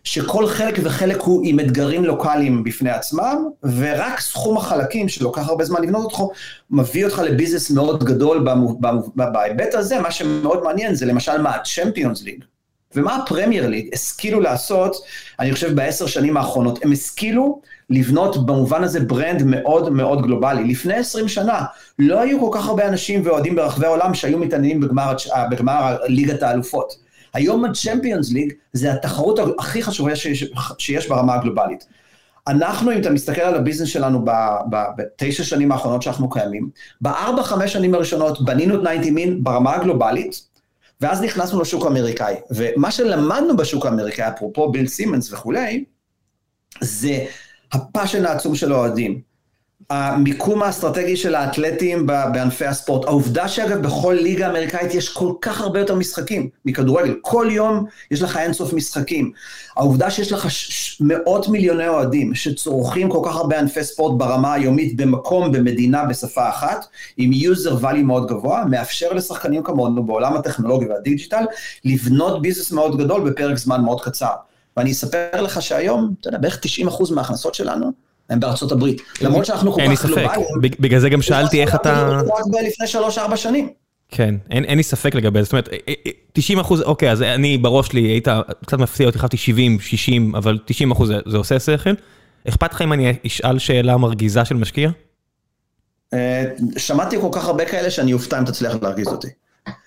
שכל חלק וחלק הוא עם אתגרים לוקאליים בפני עצמם, ורק סכום החלקים שלוקח הרבה זמן לבנות אותך, מביא אותך לביזנס מאוד גדול בהיבט הזה, מה שמאוד מעניין זה למשל מה ה-Champions League. ומה הפרמייר ליג השכילו לעשות, אני חושב בעשר שנים האחרונות, הם השכילו לבנות במובן הזה brand מאוד מאוד גלובלי. לפני עשרים שנה לא היו כל כך הרבה אנשים ואוהדים ברחבי העולם שהיו מתעניינים בגמר, בגמר ליגת האלופות. היום הצ'מפיונס ליג זה התחרות הכי חשובה שיש, שיש ברמה הגלובלית. אנחנו, אם אתה מסתכל על הביזנס שלנו בתשע שנים האחרונות שאנחנו קיימים, בארבע, חמש שנים הראשונות בנינו את 90 מין ברמה הגלובלית, ואז נכנסנו לשוק האמריקאי. ומה שלמדנו בשוק האמריקאי, אפרופו ביל סימנס וכולי, זה הפאשן העצום של האוהדים. המיקום האסטרטגי של האתלטים בענפי הספורט. העובדה שאגב בכל ליגה אמריקאית יש כל כך הרבה יותר משחקים מכדורגל. כל יום יש לך אינסוף משחקים. העובדה שיש לך מאות מיליוני אוהדים שצורכים כל כך הרבה ענפי ספורט ברמה היומית במקום, במדינה, בשפה אחת, עם user value מאוד גבוה, מאפשר לשחקנים כמונו בעולם הטכנולוגיה והדיג'יטל לבנות ביזנס מאוד גדול בפרק זמן מאוד קצר. ואני אספר לך שהיום, אתה יודע, בערך 90% מההכנסות שלנו, הם בארצות הברית. למרות שאנחנו כל כך גלובליים. אין לי ספק, בגלל זה גם שאלתי איך אתה... רק לפני 3-4 שנים. כן, אין, אין לי ספק לגבי זה, זאת אומרת, 90 אחוז, אוקיי, אז אני בראש שלי, היית קצת מפתיע אותי, חשבתי 70, 60, אבל 90 אחוז זה, זה עושה שכל. אכפת לך אם אני אשאל שאלה מרגיזה של משקיע? אה, שמעתי כל כך הרבה כאלה שאני אופתע אם תצליח להרגיז אותי.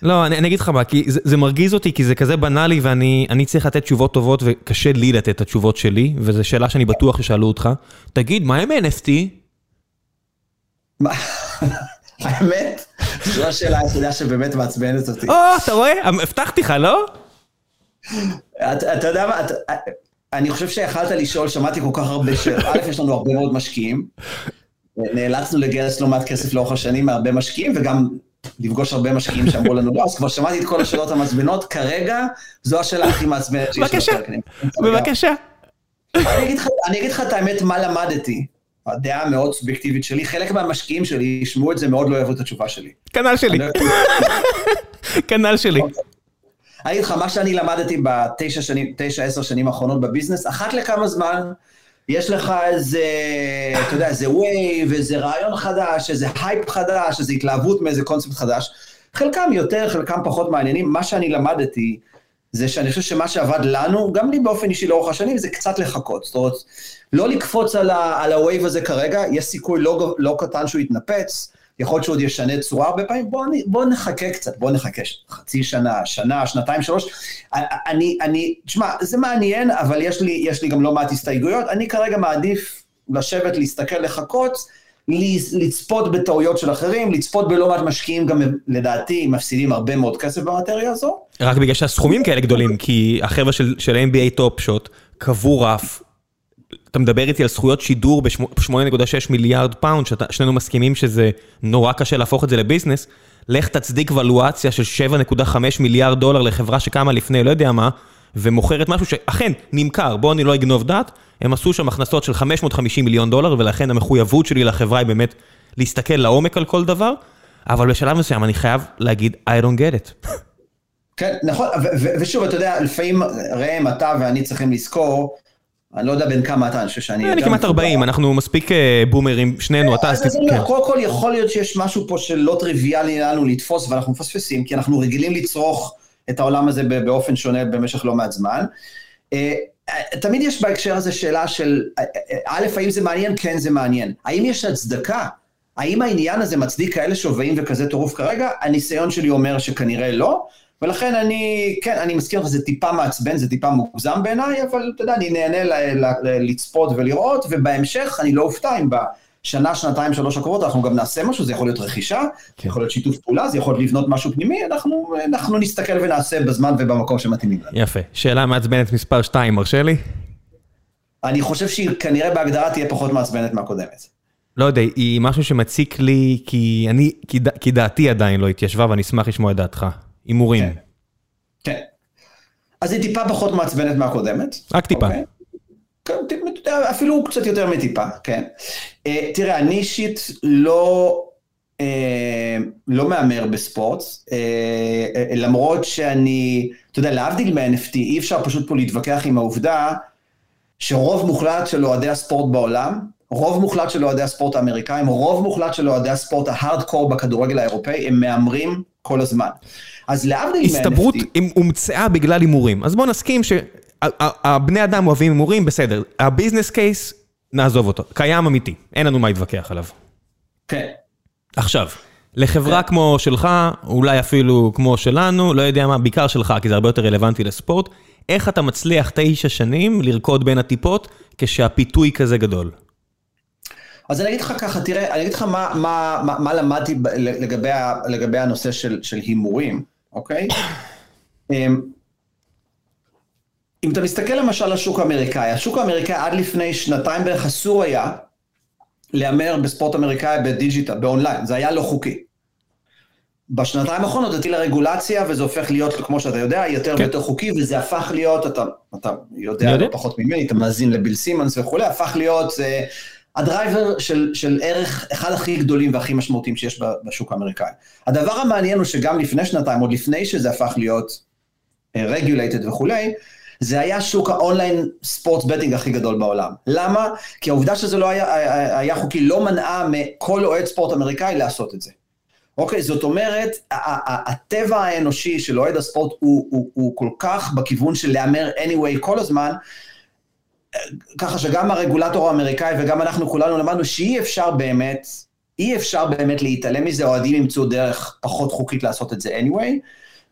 לא, אני, אני אגיד לך מה, כי זה, זה מרגיז אותי, כי זה כזה בנאלי ואני צריך לתת תשובות טובות וקשה לי לתת את התשובות שלי, וזו שאלה שאני בטוח ששאלו אותך. תגיד, מה עם NFT? האמת, זו השאלה היחידה שבאמת מעצבנת אותי. או, אתה רואה? הבטחתי לך, לא? אתה יודע מה, אני חושב שיכלת לשאול, שמעתי כל כך הרבה ש... א', יש לנו הרבה מאוד משקיעים. נאלצנו לגייס לא מעט כסף לאורך השנים מהרבה משקיעים, וגם לפגוש הרבה משקיעים שאמרו לנו לא, אז כבר שמעתי את כל השאלות המעצבנות, כרגע זו השאלה הכי מעצבנת שיש בבקשה, בבקשה. אני אגיד לך את האמת, מה למדתי. הדעה המאוד סובייקטיבית שלי, חלק מהמשקיעים שלי ישמעו את זה, מאוד לא יאהבו את התשובה שלי. כנ"ל שלי. לא כנ"ל שלי. אני אגיד לך, מה שאני למדתי בתשע עשר שנים האחרונות בביזנס, אחת לכמה זמן, יש לך איזה, אתה יודע, איזה vibe, איזה רעיון חדש, איזה הייפ חדש, איזה התלהבות מאיזה קונספט חדש. חלקם יותר, חלקם פחות מעניינים. מה שאני למדתי, זה שאני חושב שמה שעבד לנו, גם לי באופן אישי לאורך השנים, זה קצת לחכות. זאת אומרת, לא לקפוץ על, על ה vibe הזה כרגע, יש סיכוי לא, לא קטן שהוא יתנפץ, יכול להיות שהוא עוד ישנה צורה הרבה פעמים, בואו בוא נחכה קצת, בואו נחכה חצי שנה, שנה, שנתיים, שלוש. אני, אני, תשמע, זה מעניין, אבל יש לי, יש לי גם לא מעט הסתייגויות. אני כרגע מעדיף לשבת, להסתכל, לחכות, לצפות בטעויות של אחרים, לצפות בלא מעט משקיעים גם לדעתי מפסידים הרבה מאוד כסף במטריה הזו. רק בגלל שהסכומים כאלה גדולים, כי החבר'ה של, של NBA Top Shot קבעו רף אתה מדבר איתי על זכויות שידור ב-8.6 מיליארד פאונד, ששנינו מסכימים שזה נורא קשה להפוך את זה לביזנס, לך תצדיק ולואציה של 7.5 מיליארד דולר לחברה שקמה לפני לא יודע מה, ומוכרת משהו שאכן נמכר, בוא אני לא אגנוב דעת, הם עשו שם הכנסות של 550 מיליון דולר, ולכן המחויבות שלי לחברה היא באמת להסתכל לעומק על כל דבר, אבל בשלב מסוים אני חייב להגיד, I don't get it. כן, נכון, ושוב, אתה יודע, לפעמים ראם, אתה ואני צריכים לזכור, אני לא יודע בין כמה אתה, אני חושב שאני... אני כמעט 40, אנחנו מספיק אה, בומרים, שנינו, אתה... אז כן. קודם כל יכול להיות שיש משהו פה שלא טריוויאלי לנו לתפוס, ואנחנו מפספסים, כי אנחנו רגילים לצרוך את העולם הזה באופן שונה במשך לא מעט זמן. אה, תמיד יש בהקשר הזה שאלה של, אה, א', האם זה מעניין? כן, זה מעניין. האם יש הצדקה? האם העניין הזה מצדיק כאלה שווים וכזה טירוף כרגע? הניסיון שלי אומר שכנראה לא. ולכן אני, כן, אני מזכיר לך, זה טיפה מעצבן, זה טיפה מוגזם בעיניי, אבל אתה יודע, אני נהנה ל- ל- לצפות ולראות, ובהמשך אני לא אופתע אם בשנה, שנתיים, שלוש הקרובות אנחנו גם נעשה משהו, זה יכול להיות רכישה. זה יכול להיות שיתוף פעולה, זה יכול להיות לבנות משהו פנימי, אנחנו, אנחנו נסתכל ונעשה בזמן ובמקום שמתאימים לנו. יפה. שאלה מעצבנת מספר 2, מרשה לי? אני חושב שהיא כנראה בהגדרה תהיה פחות מעצבנת מהקודמת. לא יודע, היא משהו שמציק לי, כי אני, כי, ד- כי דעתי עדיין לא התיישבה, ואני אשמח לשמוע את דעתך. הימורים. כן. כן. אז היא טיפה פחות מעצבנת מהקודמת. רק טיפה. אוקיי? כן, אפילו קצת יותר מטיפה, כן. אה, תראה, אני אישית לא, אה, לא מהמר בספורט, אה, אה, למרות שאני, אתה יודע, להבדיל מה-NFT, אי אפשר פשוט פה להתווכח עם העובדה שרוב מוחלט של אוהדי הספורט בעולם, רוב מוחלט של אוהדי הספורט האמריקאים, רוב מוחלט של אוהדי הספורט ההארדקור בכדורגל האירופאי, הם מהמרים כל הזמן. אז להבדיל מה-NFT... הסתברות הומצאה בגלל הימורים. אז בוא נסכים שהבני אדם אוהבים הימורים, בסדר. הביזנס קייס, נעזוב אותו. קיים אמיתי, אין לנו מה להתווכח עליו. כן. עכשיו, לחברה כמו שלך, אולי אפילו כמו שלנו, לא יודע מה, בעיקר שלך, כי זה הרבה יותר רלוונטי לספורט, איך אתה מצליח תשע שנים לרקוד בין הטיפות כשהפיתוי כזה גדול? אז אני אגיד לך ככה, תראה, אני אגיד לך מה, מה, מה, מה למדתי לגבי, לגבי הנושא של, של הימורים, אוקיי? אמ, אם אתה מסתכל למשל על השוק האמריקאי, השוק האמריקאי עד לפני שנתיים בערך אסור היה להמר בספורט אמריקאי ב digital, ב online, זה היה לא חוקי. בשנתיים האחרונות התחילה רגולציה, וזה הופך להיות, כמו שאתה יודע, יותר כן. ויותר חוקי, וזה הפך להיות, אתה, אתה יודע, יודע. לא פחות ממני, אתה מאזין לביל סימונס וכולי, הפך להיות אה, ה driver של, של ערך, אחד הכי גדולים והכי משמעותיים שיש בשוק האמריקאי. הדבר המעניין הוא שגם לפני שנתיים, עוד לפני שזה הפך להיות regulated וכולי, זה היה שוק ה online sport betting הכי גדול בעולם. למה? כי העובדה שזה לא היה, היה, היה חוקי לא מנעה מכל אוהד ספורט אמריקאי לעשות את זה. אוקיי, זאת אומרת, הטבע האנושי של אוהד הספורט הוא, הוא, הוא כל כך בכיוון של להמר anyway כל הזמן, ככה שגם הרגולטור האמריקאי וגם אנחנו כולנו למדנו שאי אפשר באמת, אי אפשר באמת להתעלם מזה, אוהדים ימצאו דרך פחות חוקית לעשות את זה anyway,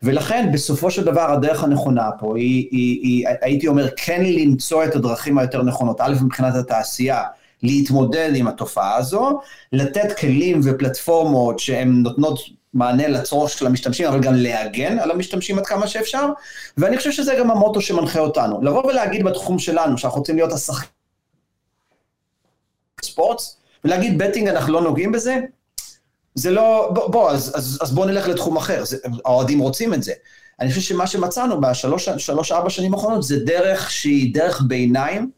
ולכן בסופו של דבר הדרך הנכונה פה היא, היא, היא הייתי אומר, כן למצוא את הדרכים היותר נכונות, א', מבחינת התעשייה, להתמודד עם התופעה הזו, לתת כלים ופלטפורמות שהן נותנות מענה לצורך של המשתמשים, אבל גם להגן על המשתמשים עד כמה שאפשר, ואני חושב שזה גם המוטו שמנחה אותנו. לבוא ולהגיד בתחום שלנו, שאנחנו רוצים להיות השחקנים ספורט, ולהגיד בטינג אנחנו לא נוגעים בזה, זה לא, בוא, בוא אז, אז, אז בוא נלך לתחום אחר, האוהדים רוצים את זה. אני חושב שמה שמצאנו בשלוש-ארבע שנים האחרונות זה דרך שהיא דרך ביניים,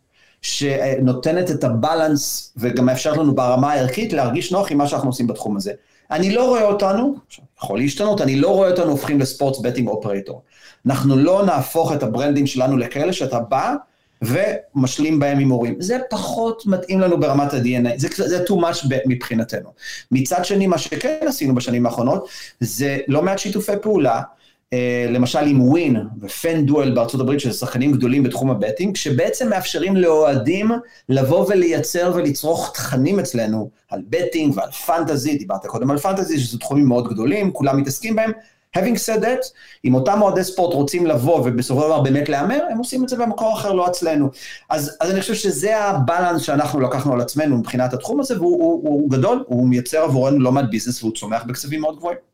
שנותנת את הבלנס וגם מאפשרת לנו ברמה הערכית להרגיש נוח עם מה שאנחנו עושים בתחום הזה. אני לא רואה אותנו, יכול להשתנות, אני לא רואה אותנו הופכים לספורטס בטינג אופרטור. אנחנו לא נהפוך את הברנדים שלנו לכאלה שאתה בא ומשלים בהם הימורים. זה פחות מתאים לנו ברמת ה-DNA, זה, זה too much מבחינתנו. מצד שני, מה שכן עשינו בשנים האחרונות, זה לא מעט שיתופי פעולה, למשל עם ווין ופן דואל בארצות הברית, שזה שחקנים גדולים בתחום הבטינג, שבעצם מאפשרים לאוהדים לבוא ולייצר ולצרוך תכנים אצלנו על בטינג ועל פנטזי, דיברת קודם על פנטזי, שזה תחומים מאוד גדולים, כולם מתעסקים בהם. Having said that, אם אותם אוהדי ספורט רוצים לבוא ובסופו של דבר באמת להמר, הם עושים את זה במקור אחר, לא אצלנו. אז, אז אני חושב שזה ה balance שאנחנו לקחנו על עצמנו מבחינת התחום הזה, והוא הוא, הוא גדול, הוא מייצר עבורנו לא מעט ביזנס והוא צומח בקצבים מאוד גבוהים.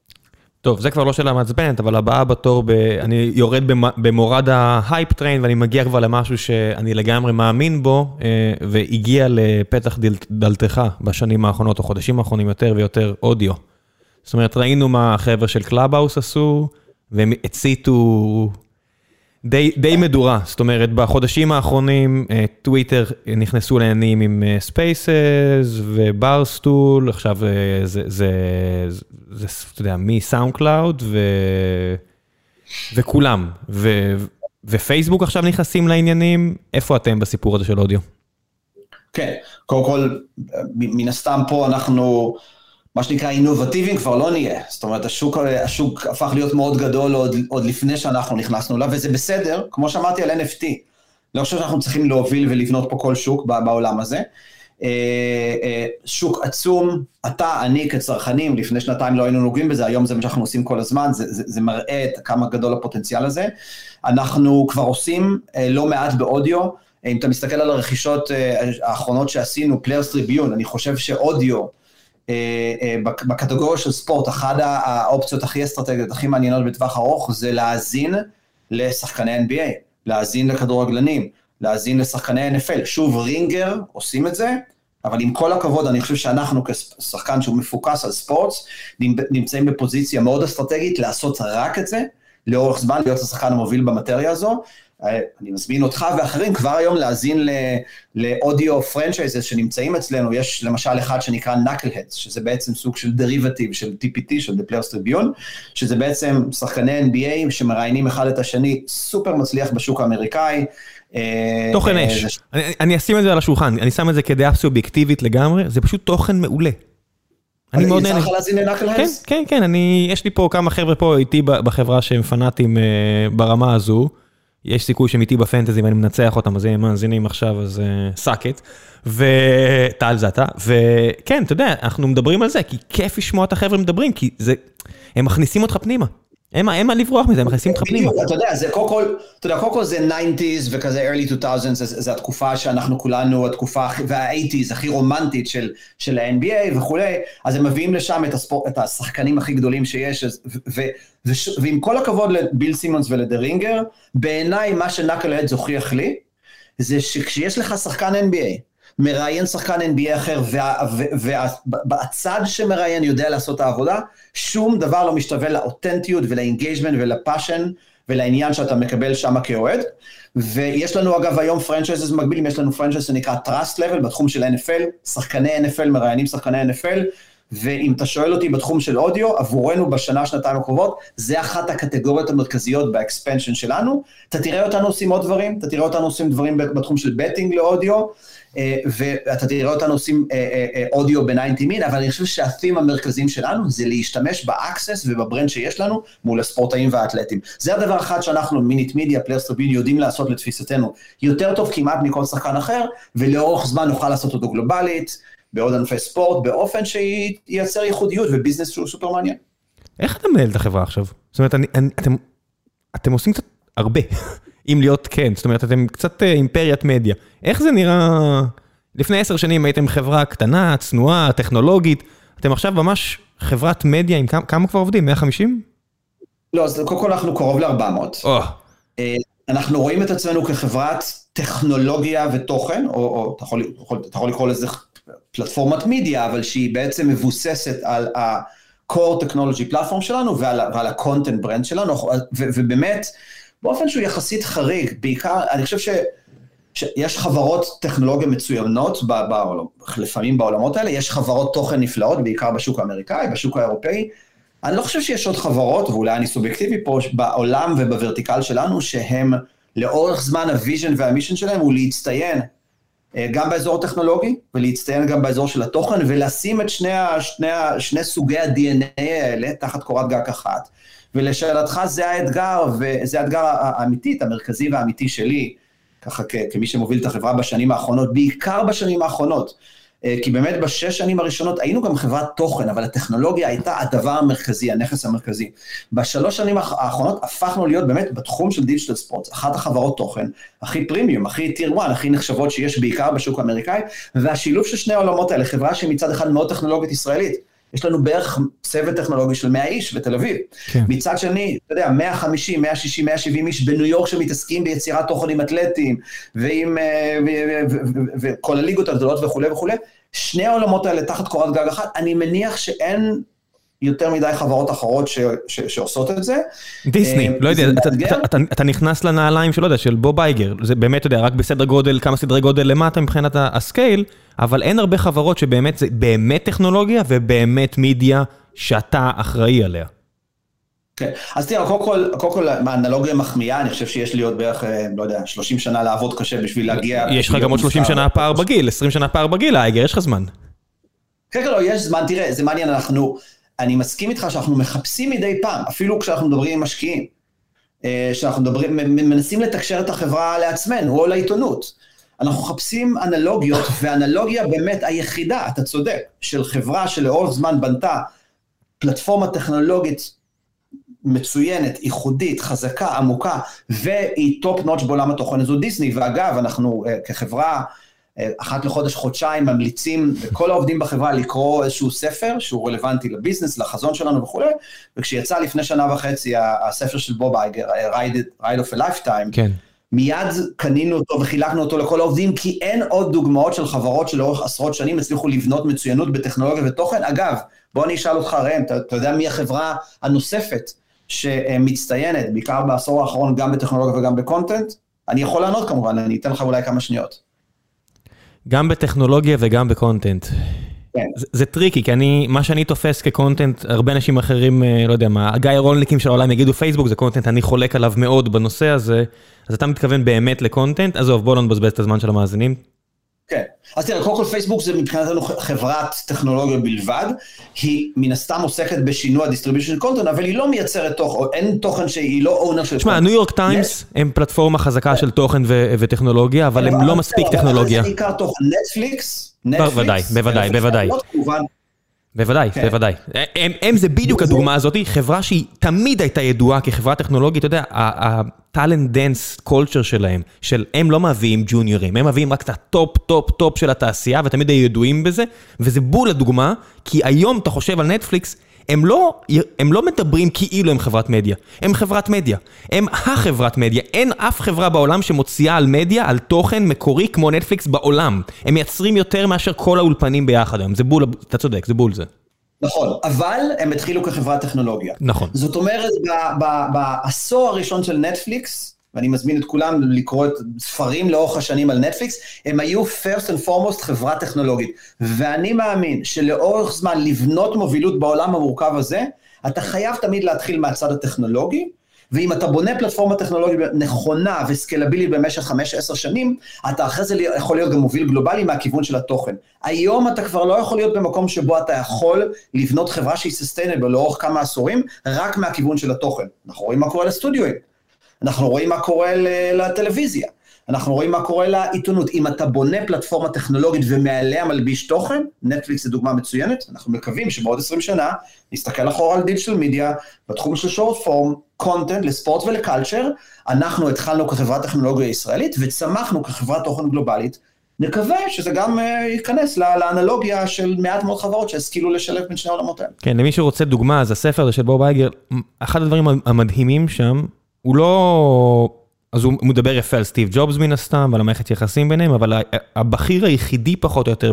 טוב, זה כבר לא שאלה מעצבנת, אבל הבאה בתור. אני יורד במורד ה hype train ואני מגיע כבר למשהו שאני לגמרי מאמין בו, והגיע לפתח דל... דלתך בשנים האחרונות, או חודשים האחרונים יותר ויותר אודיו. זאת אומרת, ראינו מה החבר'ה של קלאבהאוס עשו, והם הציתו די, די מדורה. זאת אומרת, בחודשים האחרונים טוויטר נכנסו לעניינים עם ספייסס וברסטול, עכשיו זה, זה, זה, אתה יודע, מסאונד קלאוד ו... וכולם. ו... ופייסבוק עכשיו נכנסים לעניינים, איפה אתם בסיפור הזה של אודיו? כן, קודם כל, מן הסתם פה אנחנו... מה שנקרא אינובטיביים כבר לא נהיה. זאת אומרת, השוק, השוק הפך להיות מאוד גדול עוד, עוד לפני שאנחנו נכנסנו אליו, וזה בסדר, כמו שאמרתי על NFT. לא חושב שאנחנו צריכים להוביל ולבנות פה כל שוק בעולם הזה. שוק עצום, אתה, אני כצרכנים, לפני שנתיים לא היינו נוגעים בזה, היום זה מה שאנחנו עושים כל הזמן, זה, זה, זה מראה את כמה גדול הפוטנציאל הזה. אנחנו כבר עושים לא מעט באודיו, אם אתה מסתכל על הרכישות האחרונות שעשינו, Players Tribune, אני חושב שאודיו, בקטגוריה של ספורט, אחת האופציות הכי אסטרטגיות, הכי מעניינות בטווח ארוך, זה להאזין לשחקני NBA, להאזין לכדורגלנים, להאזין לשחקני NFL. שוב, רינגר עושים את זה, אבל עם כל הכבוד, אני חושב שאנחנו כשחקן שהוא מפוקס על sports, נמצאים בפוזיציה מאוד אסטרטגית לעשות רק את זה, לאורך זמן, להיות השחקן המוביל במטריה הזו. אני מזמין אותך ואחרים כבר היום להאזין ל audio franchises שנמצאים אצלנו, יש למשל אחד שנקרא Knuckleheads, שזה בעצם סוג של derivative של TPT, של The Players Tribune, שזה בעצם שחקני NBA שמראיינים אחד את השני, סופר מצליח בשוק האמריקאי. תוכן אש, אני אשים את זה על השולחן, אני שם את זה כדעה סובייקטיבית לגמרי, זה פשוט תוכן מעולה. אני מאוד נהנה. להאזין לנקלהדס? כן, כן, כן, אני, יש לי פה כמה חבר'ה פה איתי בחברה שהם פנאטים ברמה הזו. יש סיכוי שהם איתי בפנטזי ואני מנצח אותם, אז אם הם מאזינים עכשיו, אז סאק את. וטל זה אתה, וכן, אתה יודע, אנחנו מדברים על זה, כי כיף לשמוע את החבר'ה מדברים, כי זה, הם מכניסים אותך פנימה. אין מה לברוח מזה, הם מכניסים אותך פנימה. אתה יודע, זה קודם כל, אתה יודע, קודם כל זה 90's וכזה early 2000's, זה התקופה שאנחנו כולנו, התקופה וה-80's הכי רומנטית של ה-NBA וכולי, אז הם מביאים לשם את השחקנים הכי גדולים שיש, ועם כל הכבוד לביל סימונס ול The Ringer, בעיניי מה שנקל הוכיח לי, זה שכשיש לך שחקן NBA, מראיין שחקן NBA אחר, והצד שמראיין יודע לעשות את העבודה, שום דבר לא משתווה לאותנטיות ול engagement ול passion ולעניין שאתה מקבל שם כאוהד. ויש לנו אגב היום franchises מקבילים, יש לנו franchise שנקרא Trust Level בתחום של NFL, שחקני NFL מראיינים שחקני NFL, ואם אתה שואל אותי בתחום של אודיו, עבורנו בשנה, שנתיים הקרובות, זה אחת הקטגוריות המרכזיות ב expansion שלנו. אתה תראה אותנו עושים עוד דברים, אתה תראה אותנו עושים דברים בתחום של betting לאודיו, אה, ואתה תראה אותנו עושים אה, אה, אודיו ב-90 מין, אבל אני חושב שה theme המרכזי שלנו זה להשתמש ב access וב brand שיש לנו מול הספורטאים והאתלטים. זה הדבר אחד שאנחנו, Minute Media, Players' Tribune, יודעים לעשות לתפיסתנו יותר טוב כמעט מכל שחקן אחר, ולאורך זמן נוכל לעשות אותו גלובלית, בעוד ענפי ספורט, באופן שייצר ייחודיות וביזנס שהוא סופר מעניין. איך אתה מנהל את החברה עכשיו? זאת אומרת, אני, אני, אתם, אתם עושים קצת הרבה. אם להיות כן, זאת אומרת, אתם קצת אה, אימפריית מדיה. איך זה נראה... לפני עשר שנים הייתם חברה קטנה, צנועה, טכנולוגית, אתם עכשיו ממש חברת מדיה עם כמה, כמה כבר עובדים? 150? לא, אז קודם כל אנחנו קרוב ל-400. Oh. אנחנו רואים את עצמנו כחברת טכנולוגיה ותוכן, או, או אתה, יכול, אתה יכול לקרוא לזה פלטפורמת מדיה, אבל שהיא בעצם מבוססת על ה-core technology platform שלנו ועל, ועל ה-content brand שלנו, ו, ובאמת, באופן שהוא יחסית חריג, בעיקר, אני חושב ש... שיש חברות טכנולוגיה מצוינות, ב, בעולם, לפעמים בעולמות האלה, יש חברות תוכן נפלאות, בעיקר בשוק האמריקאי, בשוק האירופאי. אני לא חושב שיש עוד חברות, ואולי אני סובייקטיבי פה, בעולם וב vertical שלנו, שהם לאורך זמן ה vision וה mission שלהם הוא להצטיין גם באזור הטכנולוגי, ולהצטיין גם באזור של התוכן, ולשים את שני, שני, שני סוגי ה-DNA האלה תחת קורת גג אחת. ולשאלתך, זה האתגר, וזה האתגר האמיתי, המרכזי והאמיתי שלי, ככה כמי שמוביל את החברה בשנים האחרונות, בעיקר בשנים האחרונות. אה, כי באמת בשש שנים הראשונות היינו גם חברת תוכן, אבל הטכנולוגיה הייתה הדבר המרכזי, הנכס המרכזי. בשלוש שנים האחרונות הפכנו להיות באמת בתחום של דיגיטל ספורט, אחת החברות תוכן הכי פרימיום, הכי טיר 1, הכי נחשבות שיש בעיקר בשוק האמריקאי, והשילוב של שני העולמות האלה, חברה שמצד אחד מאוד טכנולוגית ישראלית, יש לנו בערך צוות טכנולוגי של 100 איש בתל אביב. כן. מצד שני, אתה יודע, 150, 160, 170 איש בניו יורק שמתעסקים ביצירת תוכן עם אתלטים, ועם, אה, וכל הליגות הגדולות וכולי וכולי. שני העולמות האלה תחת קורת גג אחת, אני מניח שאין יותר מדי חברות אחרות ש, ש, שעושות את זה. דיסני, אה, לא יודע, אתה, אתה, אתה, אתה נכנס לנעליים של, לא יודע, של בוב אייגר, זה באמת, אתה יודע, רק בסדר גודל, כמה סדרי גודל למטה מבחינת ה scale, אבל אין הרבה חברות שבאמת זה באמת טכנולוגיה ובאמת מידיה שאתה אחראי עליה. כן, אז תראה, קודם כל, קודם כל, האנלוגיה מחמיאה, אני חושב שיש לי עוד בערך, אה, לא יודע, 30 שנה לעבוד קשה בשביל להגיע... יש לך גם עוד 30 שנה פער בגיל, 20 שנה פער בגיל, אייגר, יש לך זמן. כן, כן, לא, יש זמן, תראה, זה מעניין, אנחנו, אני מסכים איתך שאנחנו מחפשים מדי פעם, אפילו כשאנחנו מדברים עם משקיעים, אה, שאנחנו מדברים, מנסים לתקשר את החברה לעצמנו, או לעיתונות. אנחנו מחפשים אנלוגיות, ואנלוגיה באמת היחידה, אתה צודק, של חברה שלאורך זמן בנתה פלטפורמה טכנולוגית מצוינת, ייחודית, חזקה, עמוקה, והיא top notch בעולם התוכן זו דיסני, ואגב, אנחנו uh, כחברה, אחת לחודש, חודשיים, ממליצים לכל העובדים בחברה לקרוא איזשהו ספר שהוא רלוונטי ל business, לחזון שלנו וכולי, וכשיצא לפני שנה וחצי הספר של בוב אייגר, Ride, Ride of a Lifetime, כן. מיד קנינו אותו וחילקנו אותו לכל העובדים, כי אין עוד דוגמאות של חברות שלאורך עשרות שנים הצליחו לבנות מצוינות בטכנולוגיה ותוכן. אגב, בוא אני אשאל אותך ראם, אתה, אתה יודע מי החברה הנוספת שמצטיינת, בעיקר בעשור האחרון, גם בטכנולוגיה וגם ב content? אני יכול לענות כמובן, אני אתן לך אולי כמה שניות. גם בטכנולוגיה וגם ב content. כן. זה, זה tricky, כי אני, מה שאני תופס כ content, הרבה אנשים אחרים, אה, לא יודע מה, גיא רולניקים של העולם יגידו פייסבוק זה content, אני חולק עליו מאוד בנושא הזה, אז אתה מתכוון באמת ל content, עזוב, בוא לא נבזבז את הזמן של המאזינים. כן, אז תראה, קודם כל פייסבוק זה מבחינתנו חברת טכנולוגיה בלבד, היא מן הסתם עוסקת בשינוע distribution content, אבל היא לא מייצרת תוכן, אין תוכן שהיא לא owner של... תשמע, ניו יורק טיימס הם פלטפורמה חזקה של תוכן וטכנולוגיה, אבל הם לא מספיק טכנולוגיה. זה בעיקר תוכן נטפליקס, בוודאי, בוודאי, בוודאי. בוודאי, כן. בוודאי. הם, הם זה בדיוק הדוגמה הזאת, חברה שהיא תמיד הייתה ידועה כחברה טכנולוגית, אתה יודע, ה talent dense culture שלהם, של הם לא מביאים ג'וניורים, הם מביאים רק את ה top top top של התעשייה, ותמיד היו ידועים בזה, וזה בול הדוגמה, כי היום אתה חושב על נטפליקס, הם לא, הם לא מדברים כאילו הם חברת מדיה, הם חברת מדיה, הם החברת מדיה, אין אף חברה בעולם שמוציאה על מדיה, על תוכן מקורי כמו נטפליקס בעולם. הם מייצרים יותר מאשר כל האולפנים ביחד היום, זה בול, אתה צודק, זה בול זה. נכון, אבל הם התחילו כחברת טכנולוגיה. נכון. זאת אומרת, בעשור הראשון של נטפליקס, ואני מזמין את כולם לקרוא את ספרים לאורך השנים על נטפליקס, הם היו first and foremost חברה טכנולוגית. ואני מאמין שלאורך זמן לבנות מובילות בעולם המורכב הזה, אתה חייב תמיד להתחיל מהצד הטכנולוגי, ואם אתה בונה פלטפורמה טכנולוגית נכונה וסקלבילית במשך 5-10 שנים, אתה אחרי זה יכול להיות גם מוביל גלובלי מהכיוון של התוכן. היום אתה כבר לא יכול להיות במקום שבו אתה יכול לבנות חברה שהיא סוסטיינבל לאורך כמה עשורים, רק מהכיוון של התוכן. אנחנו רואים מה קורה לסטודיואים. אנחנו רואים מה קורה לטלוויזיה, אנחנו רואים מה קורה לעיתונות. אם אתה בונה פלטפורמה טכנולוגית ומעליה מלביש תוכן, נטפליקס זה דוגמה מצוינת, אנחנו מקווים שבעוד 20 שנה נסתכל אחורה על דיג'טל מדיה, בתחום של שורט פורם, קונטנט לספורט ולקלצ'ר, אנחנו התחלנו כחברת טכנולוגיה ישראלית וצמחנו כחברת תוכן גלובלית. נקווה שזה גם uh, ייכנס לאנלוגיה של מעט מאוד חברות שהשכילו לשלב בין שני העולמות האלה. כן, למי שרוצה דוגמה, אז הספר הזה של בוב אייגר, אחד הדברים המדהימים שם, הוא לא... אז הוא מדבר יפה על סטיב ג'ובס מן הסתם, ועל המערכת יחסים ביניהם, אבל הבכיר היחידי פחות או יותר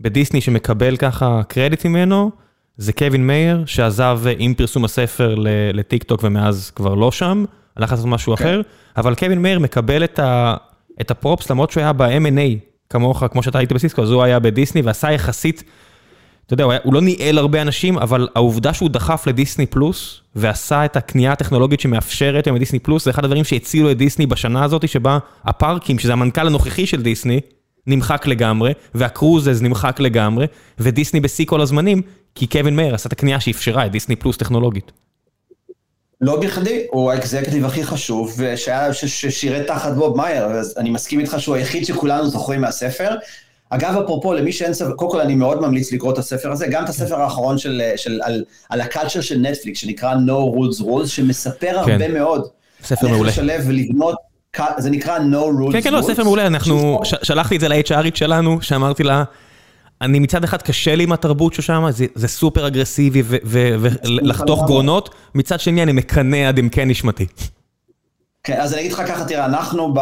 בדיסני שמקבל ככה קרדיט ממנו, זה קווין מאייר, שעזב עם פרסום הספר לטיק טוק ומאז כבר לא שם, הלך לעשות משהו okay. כן. אחר, אבל קווין מאייר מקבל את, ה, את הפרופס למרות שהוא היה ב-M&A, כמוך, כמו שאתה היית בסיסקו, אז הוא היה בדיסני ועשה יחסית אתה יודע, הוא, היה, הוא לא ניהל הרבה אנשים, אבל העובדה שהוא דחף לדיסני פלוס, ועשה את הקנייה הטכנולוגית שמאפשרת היום לדיסני פלוס, זה אחד הדברים שהצילו את דיסני בשנה הזאת, שבה הפארקים, שזה המנכ"ל הנוכחי של דיסני, נמחק לגמרי, והקרוזז נמחק לגמרי, ודיסני בשיא כל הזמנים, כי קווין מאיר עשה את הקנייה שאפשרה את דיסני פלוס טכנולוגית. לא בכדי, הוא האקזקטיב הכי חשוב, ששירת תחת בוב מאייר, אז אני מסכים איתך שהוא היחיד שכולנו זוכרים מהספר. אגב, אפרופו, למי שאין ספר, קודם כל אני מאוד ממליץ לקרוא את הספר הזה, גם את הספר האחרון של, של, על, על הקלצ'ר של נטפליקס, שנקרא No Rules Rules, שמספר כן. הרבה מאוד. ספר מעולה. איך לשלב ולבנות, זה נקרא No Rules Rules. כן, כן, לא, ספר מעולה, אנחנו, ש, שלחתי את זה ל-HRית שלנו, שאמרתי לה, אני מצד אחד קשה לי עם התרבות ששם, זה, זה סופר אגרסיבי ולחתוך גרונות, מצד שני אני מקנא עד עמקי נשמתי. כן, אז אני אגיד לך ככה, תראה, אנחנו ב...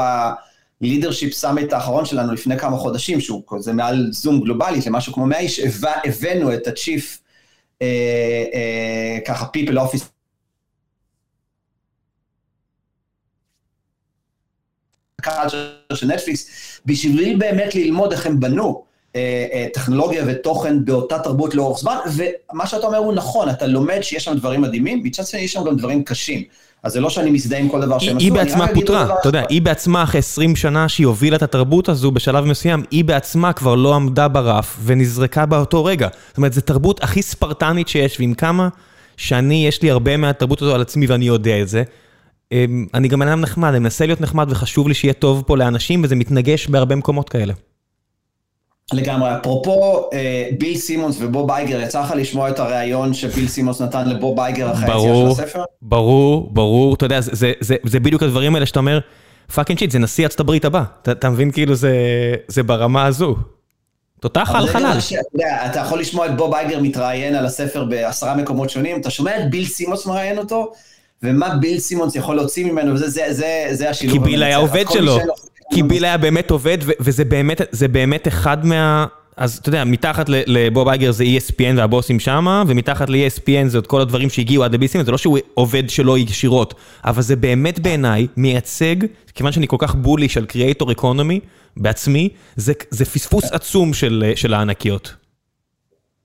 leadership summit האחרון שלנו לפני כמה חודשים, שהוא כזה מעל זום גלובלית למשהו כמו 100 איש, הבאנו את ה chief, אה, אה, ככה people officer של נטפליקס, בשביל באמת ללמוד איך הם בנו אה, אה, טכנולוגיה ותוכן באותה תרבות לאורך זמן, ומה שאתה אומר הוא נכון, אתה לומד שיש שם דברים מדהימים, מצד שני יש שם גם דברים קשים. אז זה לא שאני מזדהה עם כל דבר שהם עשו, היא בעצמה פוטרה, אתה יודע, היא בעצמה אחרי 20 שנה שהיא הובילה את התרבות הזו בשלב מסוים, היא בעצמה כבר לא עמדה ברף ונזרקה באותו רגע. זאת אומרת, זו תרבות הכי ספרטנית שיש, ועם כמה שאני, יש לי הרבה מהתרבות הזו על עצמי ואני יודע את זה, אני גם אדם נחמד, אני מנסה להיות נחמד וחשוב לי שיהיה טוב פה לאנשים, וזה מתנגש בהרבה מקומות כאלה. לגמרי. אפרופו ביל סימונס ובוב אייגר, יצא לך לשמוע את הריאיון שביל סימונס נתן לבוב אייגר אחרי היציאה של הספר? ברור, ברור, אתה יודע, זה בדיוק הדברים האלה שאתה אומר, fucking shit, זה נשיא ארצות הברית הבא. אתה מבין כאילו זה ברמה הזו. תותח על חלל. אתה יכול לשמוע את בוב אייגר מתראיין על הספר בעשרה מקומות שונים, אתה שומע את ביל סימונס מראיין אותו, ומה ביל סימונס יכול להוציא ממנו, וזה השילוב. כי ביל היה עובד שלו. כי ביל היה באמת עובד, וזה באמת אחד מה... אז אתה יודע, מתחת לבוב אייגר זה ESPN והבוסים שמה, ומתחת ל-ESPN זה עוד כל הדברים שהגיעו עד לביסים, זה לא שהוא עובד שלו ישירות, אבל זה באמת בעיניי מייצג, כיוון שאני כל כך bullish על creator economy בעצמי, זה פספוס עצום של הענקיות.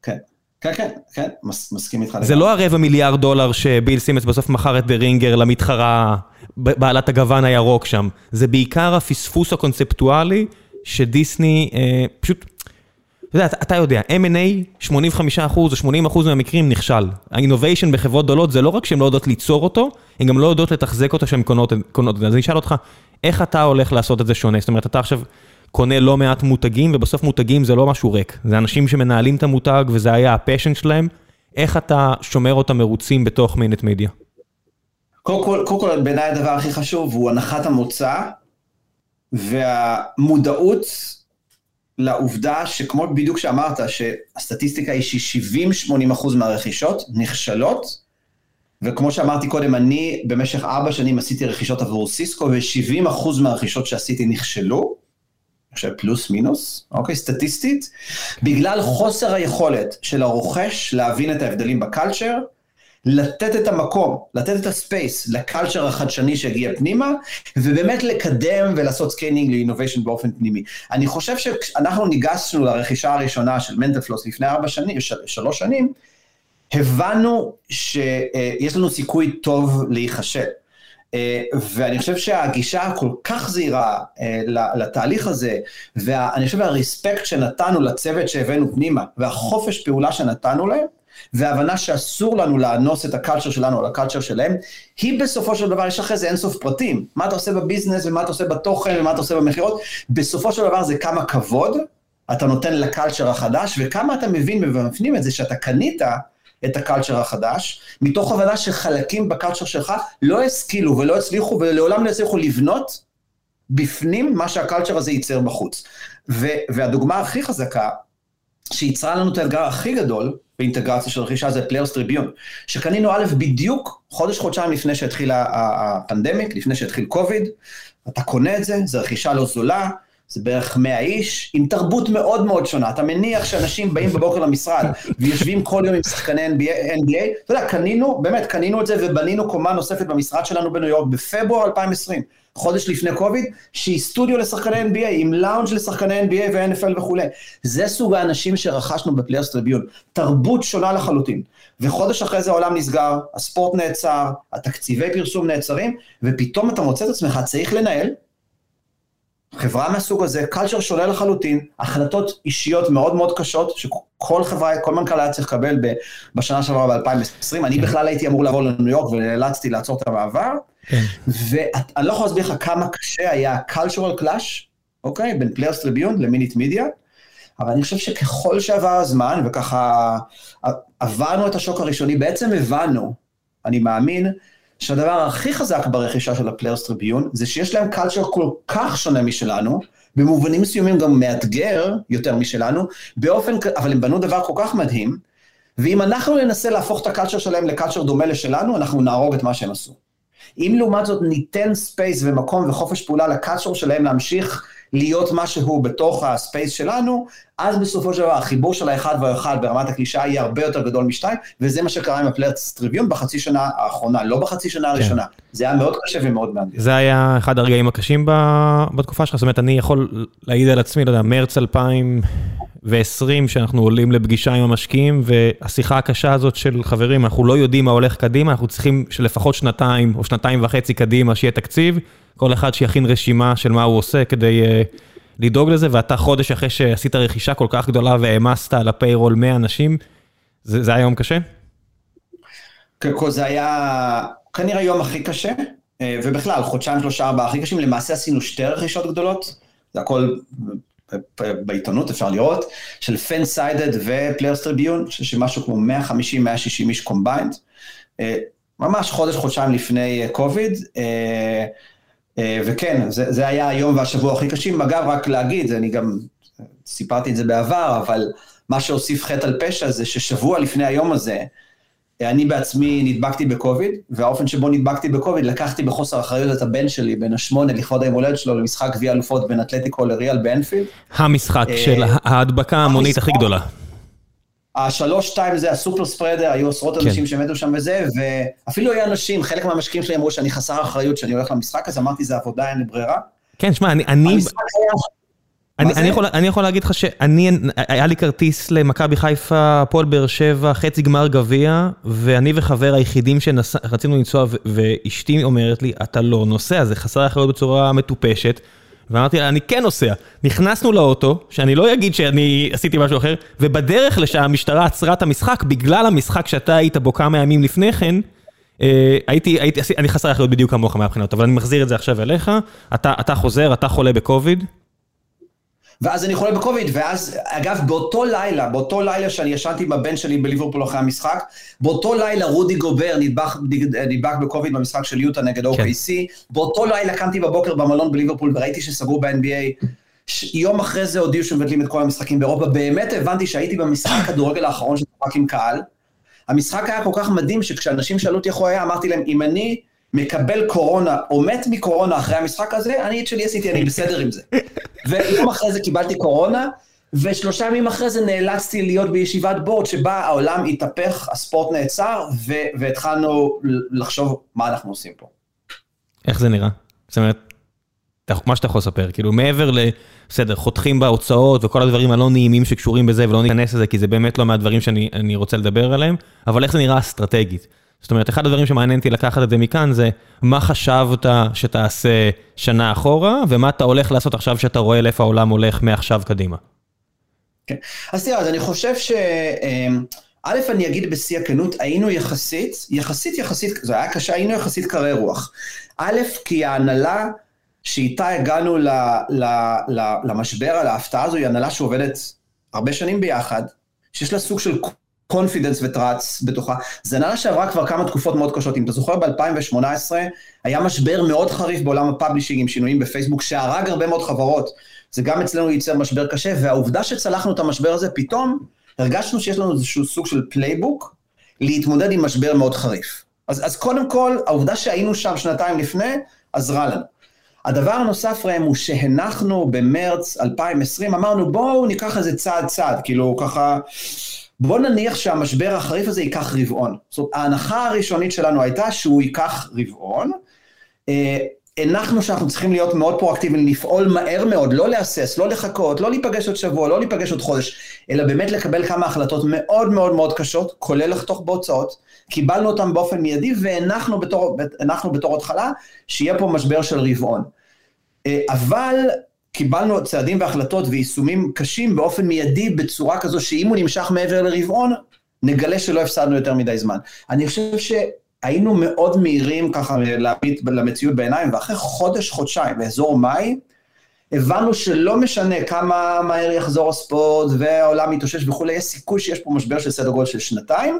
כן. כן, כן, כן, מסכים איתך. זה לא הרבע מיליארד דולר שביל סימונס בסוף מכר את The Ringer למתחרה בעלת הגוון הירוק שם. זה בעיקר הפספוס הקונספטואלי שדיסני אה, פשוט, אתה יודע, אתה יודע, M&A, 85% או 80% מהמקרים נכשל. ה innovation בחברות גדולות זה לא רק שהן לא יודעות ליצור אותו, הן גם לא יודעות לתחזק אותו שהן קונות את זה. אז אני אשאל אותך, איך אתה הולך לעשות את זה שונה? זאת אומרת, אתה עכשיו... קונה לא מעט מותגים, ובסוף מותגים זה לא משהו ריק. זה אנשים שמנהלים את המותג, וזה היה ה passion שלהם. איך אתה שומר אותם מרוצים בתוך Minute Media? קודם כל, בעיניי הדבר הכי חשוב הוא הנחת המוצא והמודעות לעובדה שכמו בדיוק שאמרת, שהסטטיסטיקה היא ש-70-80% מהרכישות נכשלות, וכמו שאמרתי קודם, אני במשך ארבע שנים עשיתי רכישות עבור סיסקו, ו-70% מהרכישות שעשיתי נכשלו, חושב פלוס מינוס, אוקיי, סטטיסטית, בגלל חוסר היכולת של הרוכש להבין את ההבדלים ב culture, לתת את המקום, לתת את ה space ל culture החדשני שהגיע פנימה, ובאמת לקדם ולעשות scaling ל innovation באופן פנימי. אני חושב שאנחנו ניגשנו לרכישה הראשונה של Mental Floss לפני ארבע שנים, של, שלוש שנים, הבנו שיש לנו סיכוי טוב להיכשל. אה, ואני חושב שהגישה הכל כך זהירה אה, לתהליך הזה, ואני חושב שהרספקט שנתנו לצוות שהבאנו פנימה, והחופש פעולה שנתנו להם, וההבנה שאסור לנו לאנוס את הקלצ'ר שלנו על הקלצ'ר שלהם, היא בסופו של דבר, יש אחרי זה אינסוף פרטים. מה אתה עושה בביזנס, ומה אתה עושה בתוכן, ומה אתה עושה במכירות, בסופו של דבר זה כמה כבוד אתה נותן ל culture החדש, וכמה אתה מבין ומפנים את זה שאתה קנית את ה culture החדש, מתוך הבנה שחלקים ב culture שלך לא השכילו ולא הצליחו ולעולם לא הצליחו לבנות בפנים מה שה culture הזה ייצר בחוץ. ו- והדוגמה הכי חזקה, שייצרה לנו את האתגר הכי גדול באינטגרציה של רכישה זה Players' Tribune, שקנינו א' בדיוק חודש-חודשיים לפני שהתחילה ה pandemic, לפני שהתחיל קוביד, אתה קונה את זה, זו רכישה לא זולה, זה בערך 100 איש, עם תרבות מאוד מאוד שונה. אתה מניח שאנשים באים בבוקר למשרד ויושבים כל יום עם שחקני NBA, NBA, אתה יודע, קנינו, באמת, קנינו את זה ובנינו קומה נוספת במשרד שלנו בניו יורק בפברואר 2020, חודש לפני קוביד, שהיא סטודיו לשחקני NBA, עם לאונג' לשחקני NBA ו-NFL וכולי. זה סוג האנשים שרכשנו בפליירס טריביון, תרבות שונה לחלוטין. וחודש אחרי זה העולם נסגר, הספורט נעצר, התקציבי פרסום נעצרים, ופתאום אתה מוצא את עצמך צריך לנהל, חברה מהסוג הזה, culture שונה לחלוטין, החלטות אישיות מאוד מאוד קשות, שכל חברה, כל מנכ"ל היה צריך לקבל בשנה שעברה ב-2020, אני כן. בכלל הייתי אמור לעבור לניו יורק ונאלצתי לעצור את המעבר, כן. ואני לא יכול להסביר לך כמה קשה היה ה-cultural clash, אוקיי, בין פליירס טריביון למינית מידיה, אבל אני חושב שככל שעבר הזמן, וככה עברנו את השוק הראשוני, בעצם הבנו, אני מאמין, שהדבר הכי חזק ברכישה של הפליירס טריביון, זה שיש להם culture כל כך שונה משלנו, במובנים מסוימים גם מאתגר יותר משלנו, באופן, אבל הם בנו דבר כל כך מדהים, ואם אנחנו ננסה להפוך את ה culture שלהם ל culture דומה לשלנו, אנחנו נהרוג את מה שהם עשו. אם לעומת זאת ניתן space ומקום וחופש פעולה ל culture שלהם להמשיך להיות משהו בתוך ה space שלנו, אז בסופו של דבר החיבור של האחד והאחד ברמת הקלישאה יהיה הרבה יותר גדול משתיים, וזה מה שקרה עם הפליירס טריביון בחצי שנה האחרונה, לא בחצי שנה כן. הראשונה. זה היה מאוד קשה ומאוד מעניין. זה היה אחד הרגעים הקשים בתקופה שלך, זאת אומרת, אני יכול להעיד על עצמי, לא יודע, מרץ 2020, שאנחנו עולים לפגישה עם המשקיעים, והשיחה הקשה הזאת של חברים, אנחנו לא יודעים מה הולך קדימה, אנחנו צריכים שלפחות שנתיים או שנתיים וחצי קדימה שיהיה תקציב. כל אחד שיכין רשימה של מה הוא עושה כדי uh, לדאוג לזה, ואתה חודש אחרי שעשית רכישה כל כך גדולה והעמסת על הפיירול 100 אנשים, זה, זה היה יום קשה? זה היה כנראה יום הכי קשה. ובכלל, חודשיים, שלושה, ארבעה הכי קשים, למעשה עשינו שתי רכישות גדולות, זה הכל בעיתונות אפשר לראות, של FanSided ופליירס טריביון, שמשהו כמו 150-160 איש combined, ממש חודש, חודשיים לפני קוביד, וכן, זה, זה היה היום והשבוע הכי קשים. אגב, רק להגיד, אני גם סיפרתי את זה בעבר, אבל מה שהוסיף חטא על פשע זה ששבוע לפני היום הזה, אני בעצמי נדבקתי בקוביד, והאופן שבו נדבקתי בקוביד, לקחתי בחוסר אחריות את הבן שלי, בן השמונה, לכבוד היום הולדת שלו, למשחק גביע אלופות בין אתלטיקו לריאל באנפילד. המשחק אה, של ההדבקה ההמונית הכי גדולה. השלוש, שתיים זה הסופר ספרדר, היו עשרות כן. אנשים שמתו שם וזה, ואפילו היה אנשים, חלק מהמשקיעים שלי אמרו שאני חסר אחריות שאני הולך למשחק, אז אמרתי, זה עבודה, אין לי ברירה. כן, שמע, אני... היה... אני, אני, יכול, אני יכול להגיד לך שאני, היה לי כרטיס למכבי חיפה, הפועל באר שבע, חצי גמר גביע, ואני וחבר היחידים שרצינו לנסוע, ואשתי אומרת לי, אתה לא נוסע, זה חסר אחריות בצורה מטופשת. ואמרתי לה, אני כן נוסע. נכנסנו לאוטו, שאני לא אגיד שאני עשיתי משהו אחר, ובדרך לשם המשטרה עצרה את המשחק, בגלל המשחק שאתה היית בו כמה ימים לפני כן, אה, הייתי, הייתי, אני חסר אחריות בדיוק כמוך מהבחינות, אבל אני מחזיר את זה עכשיו אליך, אתה, אתה חוזר, אתה חולה בקוביד. ואז אני חולה בקוביד, ואז, אגב, באותו לילה, באותו לילה שאני ישנתי עם הבן שלי בליברפול אחרי המשחק, באותו לילה רודי גובר נדבק, נדבק בקוביד במשחק של יוטה נגד OKC, כן. באותו לילה קמתי בבוקר במלון בליברפול וראיתי שסגרו ב-NBA, יום אחרי זה הודיעו שמבטלים את כל המשחקים באירופה, באמת הבנתי שהייתי במשחק כדורגל האחרון שצחק עם קהל. המשחק היה כל כך מדהים שכשאנשים שאלו אותי איך הוא היה, אמרתי להם, אם אני מקבל קורונה או מת מקורונה אחרי המשחק הזה, אני את שלי עשיתי, אני בסדר עם זה. ויום אחרי זה קיבלתי קורונה, ושלושה ימים אחרי זה נאלצתי להיות בישיבת בורד שבה העולם התהפך, הספורט נעצר, והתחלנו לחשוב מה אנחנו עושים פה. איך זה נראה? זאת אומרת, מה שאתה יכול לספר, כאילו מעבר ל... בסדר, חותכים בהוצאות וכל הדברים הלא נעימים שקשורים בזה ולא ניכנס לזה, כי זה באמת לא מהדברים שאני רוצה לדבר עליהם, אבל איך זה נראה אסטרטגית? זאת אומרת, אחד הדברים שמעניין אותי לקחת את זה מכאן זה מה חשבת שתעשה שנה אחורה, ומה אתה הולך לעשות עכשיו שאתה רואה לאיפה העולם הולך מעכשיו קדימה. כן, אז תראה, אז אני חושב ש... אמ, א', אני אגיד בשיא הכנות, היינו יחסית, יחסית יחסית, זה היה קשה, היינו יחסית קרי רוח. א', כי ההנהלה שאיתה הגענו ל, ל, ל, למשבר, על ההפתעה הזו, היא הנהלה שעובדת הרבה שנים ביחד, שיש לה סוג של confidence ו trust בתוכה. הנהלה שעברה כבר כמה תקופות מאוד קשות. אם אתה זוכר, ב-2018 היה משבר מאוד חריף בעולם ה publishing עם שינויים בפייסבוק, שהרג הרבה מאוד חברות. זה גם אצלנו ייצר משבר קשה, והעובדה שצלחנו את המשבר הזה, פתאום הרגשנו שיש לנו איזשהו סוג של playbook להתמודד עם משבר מאוד חריף. אז, אז קודם כל, העובדה שהיינו שם שנתיים לפני, עזרה לנו. הדבר הנוסף, רעם, הוא שהנחנו במרץ 2020, אמרנו בואו ניקח איזה צעד צעד, כאילו ככה, בוא נניח שהמשבר החריף הזה ייקח רבעון. זאת אומרת, ההנחה הראשונית שלנו הייתה שהוא ייקח רבעון. אה, הנחנו שאנחנו צריכים להיות מאוד פרואקטיביים, לפעול מהר מאוד, לא להסס, לא לחכות, לא להיפגש עוד שבוע, לא להיפגש עוד חודש, אלא באמת לקבל כמה החלטות מאוד מאוד מאוד קשות, כולל לחתוך בהוצאות. קיבלנו אותן באופן מיידי והנחנו בתור, בתור התחלה שיהיה פה משבר של רבעון. אה, אבל קיבלנו צעדים והחלטות ויישומים קשים באופן מיידי בצורה כזו שאם הוא נמשך מעבר לרבעון, נגלה שלא הפסדנו יותר מדי זמן. אני חושב שהיינו מאוד מהירים ככה להביט למציאות בעיניים, ואחרי חודש, חודשיים, באזור מאי, הבנו שלא משנה כמה מהר יחזור הספורט והעולם יתאושש וכולי, יש סיכוי שיש פה משבר של סדר גודל של שנתיים.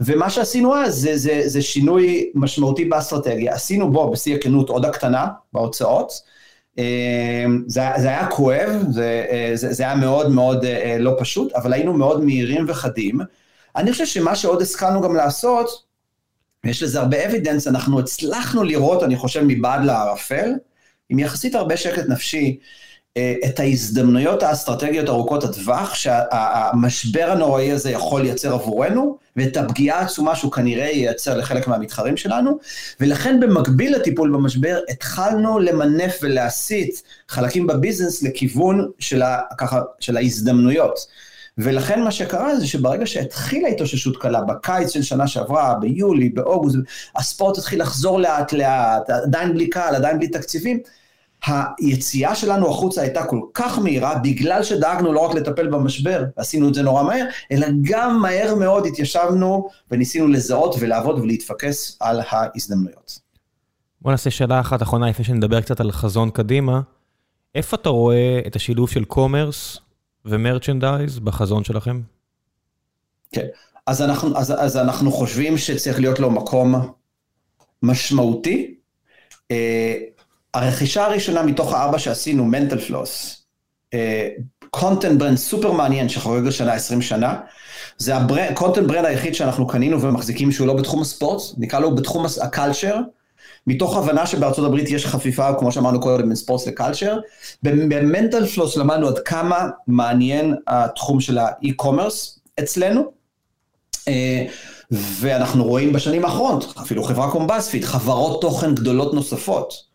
ומה שעשינו אז זה, זה, זה שינוי משמעותי באסטרטגיה. עשינו בו, בשיא הכנות, עוד הקטנה בהוצאות. אמ, זה, זה היה כואב, זה, אה, זה, זה היה מאוד מאוד אה, לא פשוט, אבל היינו מאוד מהירים וחדים. אני חושב שמה שעוד השכלנו גם לעשות, יש לזה הרבה אבידנס, אנחנו הצלחנו לראות, אני חושב, מבעד לערפל, עם יחסית הרבה שקט נפשי, את ההזדמנויות האסטרטגיות ארוכות הטווח שהמשבר הנוראי הזה יכול לייצר עבורנו, ואת הפגיעה העצומה שהוא כנראה ייצר לחלק מהמתחרים שלנו, ולכן במקביל לטיפול במשבר התחלנו למנף ולהסיט חלקים בביזנס לכיוון של, ה, ככה, של ההזדמנויות. ולכן מה שקרה זה שברגע שהתחילה התאוששות קלה, בקיץ של שנה שעברה, ביולי, באוגוסט, הספורט התחיל לחזור לאט לאט, עדיין בלי קהל, עדיין בלי תקציבים, היציאה שלנו החוצה הייתה כל כך מהירה, בגלל שדאגנו לא רק לטפל במשבר, עשינו את זה נורא מהר, אלא גם מהר מאוד התיישבנו וניסינו לזהות ולעבוד ולהתפקס על ההזדמנויות. בוא נעשה שאלה אחת אחרונה לפני שנדבר קצת על חזון קדימה. איפה אתה רואה את השילוב של commerce ו merchandise בחזון שלכם? כן, אז אנחנו, אז, אז אנחנו חושבים שצריך להיות לו מקום משמעותי. הרכישה הראשונה מתוך הארבע שעשינו, מנטל פלוס, content brand סופר מעניין שחוגג לשנה 20 שנה, זה ה content brand היחיד שאנחנו קנינו ומחזיקים שהוא לא בתחום הספורט, נקרא לו בתחום ה culture, מתוך הבנה שבארצות הברית יש חפיפה, כמו שאמרנו קודם, בין ספורט ל culture. במנטל פלוס למדנו עד כמה מעניין התחום של ה e-commerce אצלנו. אה, ואנחנו רואים בשנים האחרונות, אפילו חברה כמו באזפיד, חברות תוכן גדולות נוספות,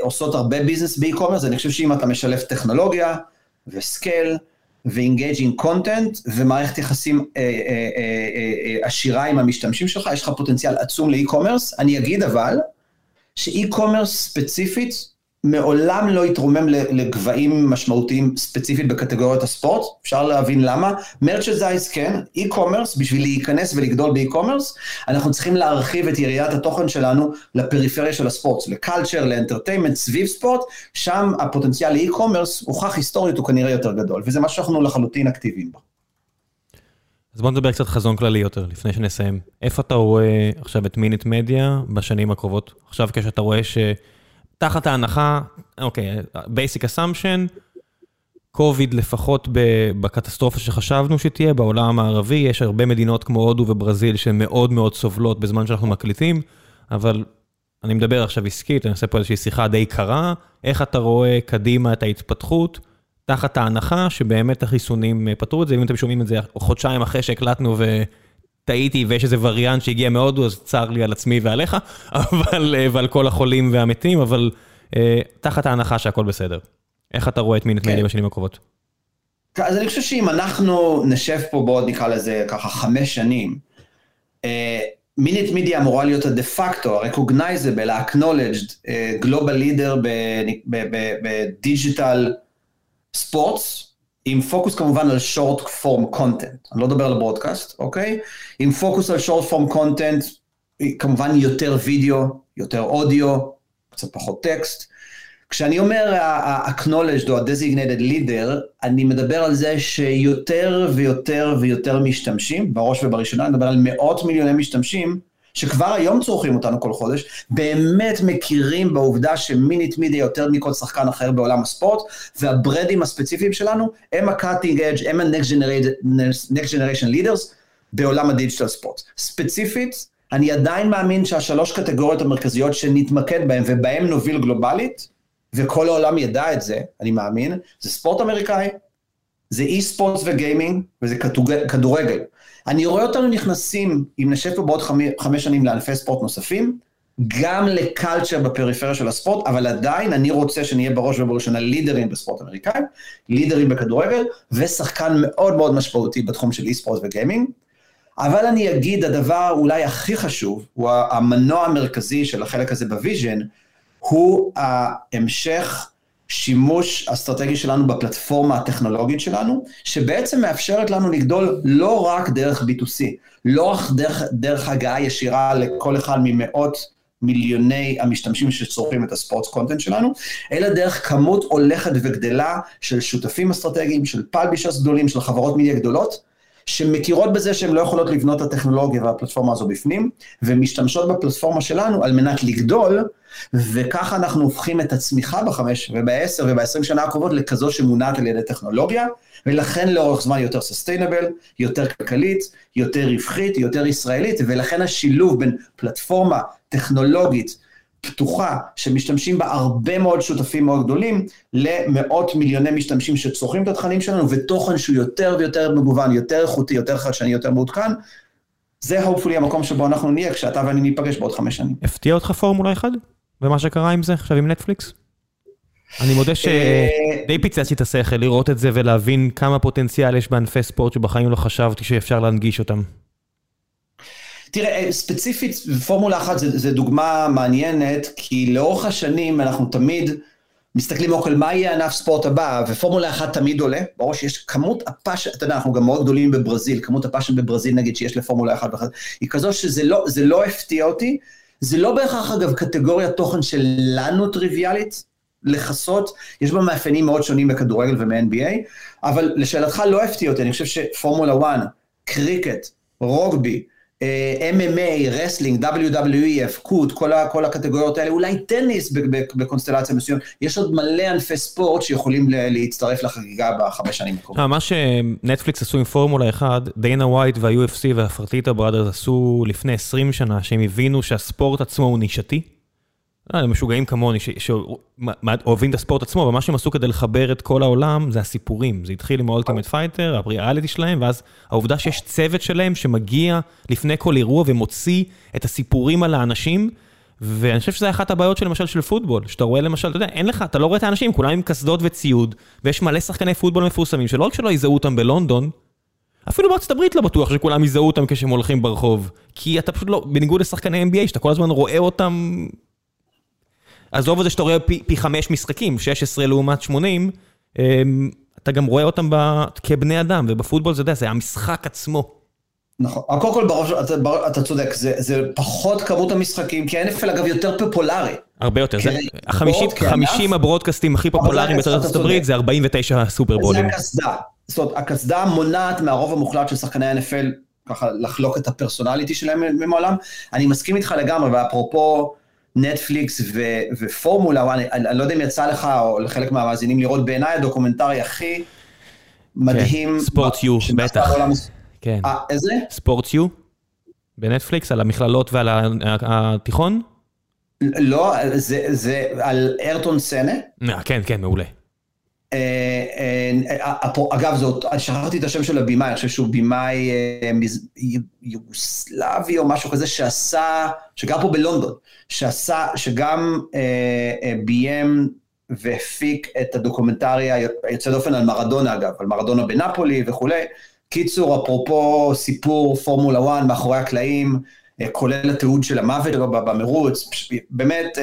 עושות הרבה business ב e-commerce, אני חושב שאם אתה משלב טכנולוגיה ו scale, ו engaging content ומערכת יחסים אה, אה, אה, אה, עשירה עם המשתמשים שלך, יש לך פוטנציאל עצום ל e-commerce. אני אגיד אבל, ש e-commerce ספציפית מעולם לא התרומם לגבהים משמעותיים ספציפית בקטגוריית הספורט, אפשר להבין למה. merchandise כן, e-commerce, בשביל להיכנס ולגדול ב e-commerce, אנחנו צריכים להרחיב את יריית התוכן שלנו לפריפריה של הספורט, ל culture, ל entertainment, סביב ספורט, שם הפוטנציאל ל e-commerce הוכח היסטורית הוא כנראה יותר גדול, וזה מה שאנחנו לחלוטין אקטיביים בו. אז בוא נדבר קצת חזון כללי יותר, לפני שנסיים. איפה אתה רואה עכשיו את מינט מדיה בשנים הקרובות? עכשיו כשאתה רואה ש... תחת ההנחה, אוקיי, basic assumption, קוביד לפחות בקטסטרופה שחשבנו שתהיה בעולם הערבי, יש הרבה מדינות כמו הודו וברזיל שהן מאוד סובלות בזמן שאנחנו מקליטים, אבל אני מדבר עכשיו עסקית, אני עושה פה איזושהי שיחה די קרה, איך אתה רואה קדימה את ההתפתחות, תחת ההנחה שבאמת החיסונים פתרו את זה, אם אתם שומעים את זה חודשיים אחרי שהקלטנו ו... טעיתי ויש איזה וריאנט שהגיע מהודו, אז צר לי על עצמי ועליך, אבל, אה, ועל כל החולים והמתים, אבל אה, תחת ההנחה שהכל בסדר. איך אתה רואה את מינט כן. מדיה בשנים הקרובות? אז אני חושב שאם אנחנו נשב פה בעוד נקרא לזה ככה חמש שנים, מינט מדיה אמורה להיות ה-de facto, ה-recognizable, ה-acknowledged, global leader ב digital sports, עם פוקוס כמובן על short form content, אני לא מדבר על broadcast, אוקיי? עם פוקוס על short form content, כמובן יותר וידאו, יותר אודיו, קצת פחות טקסט. כשאני אומר ה-acknowledged או ה-designated leader, אני מדבר על זה שיותר ויותר ויותר משתמשים, בראש ובראשונה, אני מדבר על מאות מיליוני משתמשים, שכבר היום צורכים אותנו כל חודש, באמת מכירים בעובדה שמיניט מידיה יותר מכל שחקן אחר בעולם הספורט, והברדים הספציפיים שלנו הם ה-cutting edge, הם ה-next generation, next generation leaders בעולם הדיגיטל ספורט. ספציפית, אני עדיין מאמין שהשלוש קטגוריות המרכזיות שנתמקד בהן ובהן נוביל גלובלית, וכל העולם ידע את זה, אני מאמין, זה ספורט אמריקאי, זה אי ספורט וגיימינג, וזה כדורגל. אני רואה אותנו נכנסים, אם נשב פה בעוד חמ, חמש שנים לענפי ספורט נוספים, גם ל culture בפריפריה של הספורט, אבל עדיין אני רוצה שנהיה בראש ובראשונה leader־ים בספורט אמריקאי, leader־ים בכדורגל, ושחקן מאוד מאוד משמעותי בתחום של אי-ספורט וגיימינג. אבל אני אגיד, הדבר אולי הכי חשוב, הוא המנוע המרכזי של החלק הזה ב vision, הוא ההמשך שימוש אסטרטגי שלנו בפלטפורמה הטכנולוגית שלנו, שבעצם מאפשרת לנו לגדול לא רק דרך B2C, לא רק דרך, דרך הגעה ישירה לכל אחד ממאות מיליוני המשתמשים שצורכים את הספורט קונטנט שלנו, אלא דרך כמות הולכת וגדלה של שותפים אסטרטגיים, של פלבישרס גדולים, של חברות מידיה גדולות, שמכירות בזה שהן לא יכולות לבנות את הטכנולוגיה והפלטפורמה הזו בפנים, ומשתמשות בפלטפורמה שלנו על מנת לגדול, וככה אנחנו הופכים את הצמיחה בחמש ובעשר ובעשרים שנה הקרובות לכזו שמונעת על ידי טכנולוגיה, ולכן לאורך זמן יותר סוסטיינבל, יותר כלכלית, יותר רווחית, יותר ישראלית, ולכן השילוב בין פלטפורמה טכנולוגית, פתוחה, שמשתמשים בה הרבה מאוד שותפים מאוד גדולים, למאות מיליוני משתמשים שצורכים את התכנים שלנו, ותוכן שהוא יותר ויותר מגוון, יותר איכותי, יותר חדשני, יותר מעודכן, זה hopefully המקום שבו אנחנו נהיה כשאתה ואני ניפגש בעוד חמש שנים. הפתיע אותך פורמולה 1? ומה שקרה עם זה עכשיו עם נטפליקס? אני מודה שדי אה, פיצצתי את השכל לראות את זה ולהבין כמה פוטנציאל יש בענפי ספורט שבחיים לא חשבתי שאפשר להנגיש אותם. תראה, אה, ספציפית, פורמולה אחת זה דוגמה מעניינת, כי לאורך השנים אנחנו תמיד מסתכלים, אוקיי, מה יהיה ענף ספורט הבא, ופורמולה אחת תמיד עולה, ברור שיש כמות ה passion, אתה יודע, אנחנו גם מאוד גדולים בברזיל, כמות ה passion בברזיל נגיד שיש לפורמולה אחת ואחת, היא כזו שזה לא, לא הפתיע אותי, זה לא בהכרח אגב קטגוריית תוכן שלנו טריוויאלית לכסות, יש בה מאפיינים מאוד שונים בכדורגל ומ-NBA, אבל לשאלתך לא הפתיע אותי, אני חושב שפורמולה 1, קריקט, רוגבי, MMA, wrestling, WWE, הפקות, כל, כל הקטגוריות האלה, אולי טניס בקונסטלציה מסוימת, יש עוד מלא ענפי ספורט שיכולים להצטרף לחגיגה בחמש שנים הקרובות. אה, מה שנטפליקס עשו עם פורמולה 1, דיינה ווייט וה-UFC והפרטיטה brothers עשו לפני 20 שנה, שהם הבינו שהספורט עצמו הוא נישתי. אה, משוגעים כמוני, שאוהבים את הספורט עצמו, ומה שהם עשו כדי לחבר את כל העולם זה הסיפורים. זה התחיל עם ה-Ultimate Fighter, הריאליטי שלהם, ואז העובדה שיש צוות שלהם שמגיע לפני כל אירוע ומוציא את הסיפורים על האנשים, ואני חושב שזה אחת הבעיות של למשל של פוטבול, שאתה רואה למשל, אתה יודע, אין לך, אתה לא רואה את האנשים, כולם עם קסדות וציוד, ויש מלא שחקני פוטבול מפורסמים, שלא רק שלא יזהו אותם בלונדון, אפילו בארצות הברית לא בטוח שכולם יזהו אותם כשהם הולכים ברחוב. כי אתה פשוט לא, בניגוד לשחקני NBA, שאתה כל הזמן רואה אותם עזוב את זה שאתה רואה פי חמש משחקים, 16 לעומת 80, אמ, אתה גם רואה אותם ב... כבני אדם, ובפוטבול זה, יודע, זה המשחק עצמו. נכון, קודם כל בראש, אתה, אתה צודק, זה, זה פחות כמות המשחקים, כי ה-NFL אגב יותר פופולרי. הרבה יותר, זה 50, 50 הברודקאסטים הכי פופולריים בארצות הברית, זה 49 סופרבולים. זה הקסדה, זאת אומרת, הקסדה מונעת מהרוב המוחלט של שחקני ה-NFL ככה לחלוק את הפרסונליטי שלהם מעולם. אני מסכים איתך לגמרי, ואפרופו... נטפליקס ו- ופורמולה, אני, אני לא יודע אם יצא לך או לחלק מהמאזינים לראות בעיניי הדוקומנטרי הכי מדהים. כן, ספורט יו, בטח. כן. 아, איזה? ספורט יו, בנטפליקס, על המכללות ועל התיכון? לא, זה, זה על ארטון סנה. אה, כן, כן, מעולה. אה, אה, אגב, זאת, שכחתי את השם של הבמאי, אני חושב שהוא במאי יוגוסלבי או משהו כזה שעשה, שגר פה בלונדון, שעשה, שגם ביים והפיק את הדוקומנטריה היוצא דופן על מרדונה אגב, על מרדונה בנפולי וכולי. קיצור, אפרופו סיפור פורמולה 1 מאחורי הקלעים, כולל התיעוד של המוות במרוץ, באמת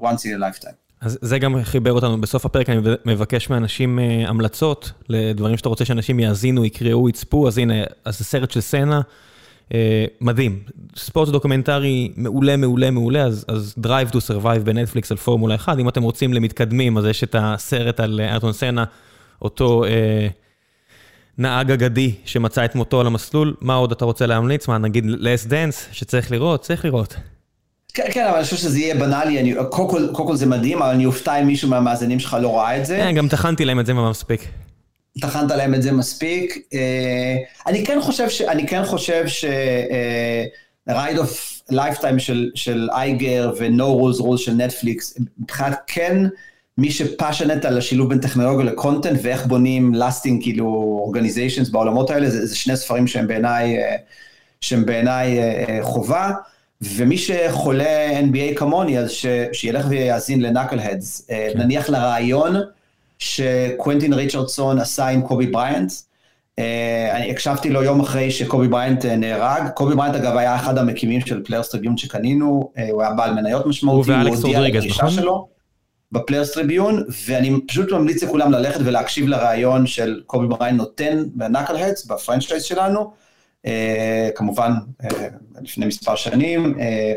once in a lifetime. אז זה גם חיבר אותנו, בסוף הפרק אני מבקש מאנשים uh, המלצות לדברים שאתה רוצה שאנשים יאזינו, יקראו, יצפו, אז הנה, אז זה סרט של סנה, uh, מדהים. ספורט דוקומנטרי מעולה, מעולה, מעולה, אז, אז Drive to Survive בנטפליקס על פורמולה 1, אם אתם רוצים למתקדמים, אז יש את הסרט על איירטון סנה, אותו uh, נהג אגדי שמצא את מותו על המסלול, מה עוד אתה רוצה להמליץ? מה, נגיד Last Dance שצריך לראות? צריך לראות. כן, כן, אבל אני חושב שזה יהיה בנאלי, קודם כל זה מדהים, אבל אני אופתע אם מישהו מהמאזינים שלך לא ראה את זה. כן, גם טחנתי להם את זה מספיק. טחנת להם את זה מספיק. אה, אני כן חושב ש... אני כן חושב ש... Ride of a Lifetime של אייגר ו-No Rules Rules של נטפליקס, מבחינת כן מי ש passionate על השילוב בין טכנולוגיה ל-content ואיך בונים lasting כאילו organizations בעולמות האלה, זה, זה שני ספרים שהם בעיניי, אה, שהם בעיניי אה, חובה. ומי שחולה NBA כמוני, אז ש, שילך ויאזין ל-Knuckleheads. אה, כן. נניח לריאיון שקוונטין ריצ'רדסון עשה עם קובי בריינט. אה, אני הקשבתי לו יום אחרי שקובי בריינט אה, נהרג. קובי בריינט אגב היה אחד המקימים של Players' Tribune שקנינו, הוא היה בעל מניות משמעותי, הוא ואלכס רודריגז, נכון? שלו ב-Players' Tribune, ואני פשוט ממליץ לכולם ללכת ולהקשיב לריאיון של קובי בריינט נותן ב-Knuckleheads, ב-franchise שלנו. אה, כמובן, אה, לפני מספר שנים, אה,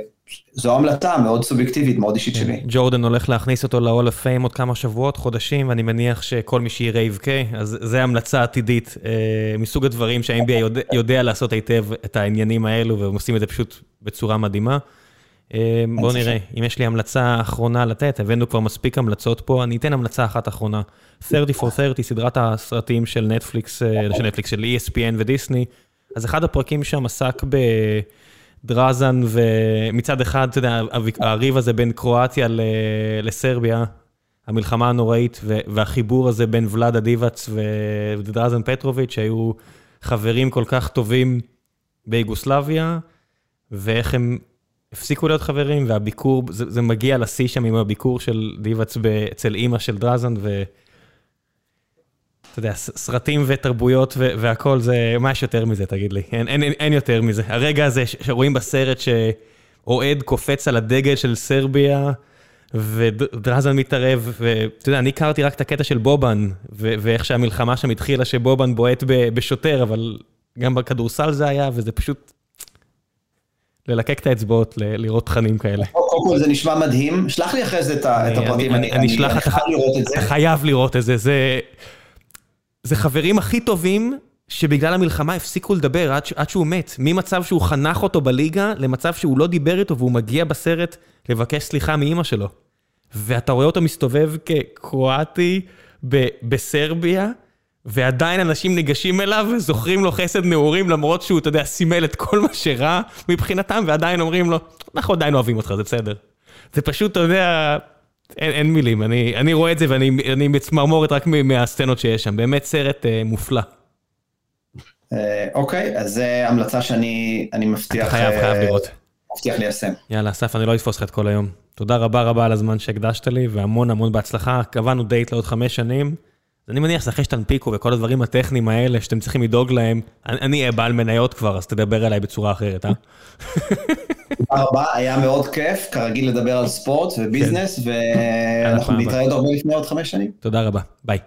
זו המלטה מאוד סובייקטיבית, מאוד אישית שלי. ג'ורדן הולך להכניס אותו ל-all of fame עוד כמה שבועות, חודשים, ואני מניח שכל מי שיראה יבכה, אז זה המלצה עתידית מסוג הדברים שה-NBA יודע, יודע לעשות היטב את העניינים האלו, והם עושים את זה פשוט בצורה מדהימה. בואו נראה, אם יש לי המלצה אחרונה לתת, הבאנו כבר מספיק המלצות פה, אני אתן המלצה אחת אחרונה. 30 for 30, סדרת הסרטים של נטפליקס, של נטפליקס, של ESPN ודיסני, אז אחד הפרקים שם עסק בדרזן, ומצד אחד, אתה יודע, הריב הזה בין קרואטיה לסרביה, המלחמה הנוראית, והחיבור הזה בין ולאדה דיבאץ ודרזן פטרוביץ', שהיו חברים כל כך טובים ביוגוסלביה, ואיך הם הפסיקו להיות חברים, והביקור, זה, זה מגיע לשיא שם עם הביקור של דיבאץ אצל אימא של דרזן, ו... אתה יודע, סרטים ותרבויות והכל זה, מה יש יותר מזה, תגיד לי? אין, אין, אין יותר מזה. הרגע הזה שרואים בסרט שאוהד קופץ על הדגל של סרביה, ודרזן מתערב, ואתה יודע, אני הכרתי רק את הקטע של בובן, ואיך שהמלחמה שם התחילה, שבובן בועט בשוטר, אבל גם בכדורסל זה היה, וזה פשוט ללקק את האצבעות, לראות תכנים כאלה. קודם כל זה נשמע מדהים, שלח לי אחרי זה את הפרטים, אני חייב לראות את זה. אתה חייב לראות את זה, זה חברים הכי טובים שבגלל המלחמה הפסיקו לדבר עד שהוא מת. ממצב שהוא חנך אותו בליגה, למצב שהוא לא דיבר איתו והוא מגיע בסרט לבקש סליחה מאימא שלו. ואתה רואה אותו מסתובב כקרואטי בסרביה, ועדיין אנשים ניגשים אליו וזוכרים לו חסד נעורים, למרות שהוא, אתה יודע, סימל את כל מה שרע מבחינתם, ועדיין אומרים לו, אנחנו עדיין אוהבים אותך, זה בסדר. זה פשוט, אתה יודע, אין, אין מילים, אני, אני רואה את זה ואני מצמרמורת רק מהסצנות שיש שם, באמת סרט אה, מופלא. אה, אוקיי, אז זו המלצה שאני מבטיח... אתה חייב, אה, חייב לראות. מבטיח ליישם. יאללה, אסף, אני לא אתפוס לך את כל היום. תודה רבה רבה על הזמן שהקדשת לי, והמון המון בהצלחה. קבענו דייט לעוד חמש שנים. אני מניח שאחרי שתנפיקו וכל הדברים הטכניים האלה שאתם צריכים לדאוג להם, אני אהיה בעל מניות כבר, אז תדבר אליי בצורה אחרת, אה? תודה רבה, היה מאוד כיף, כרגיל לדבר על ספורט וביזנס, כן. ואנחנו נתראה עוד הרבה לפני עוד חמש שנים. תודה רבה, ביי.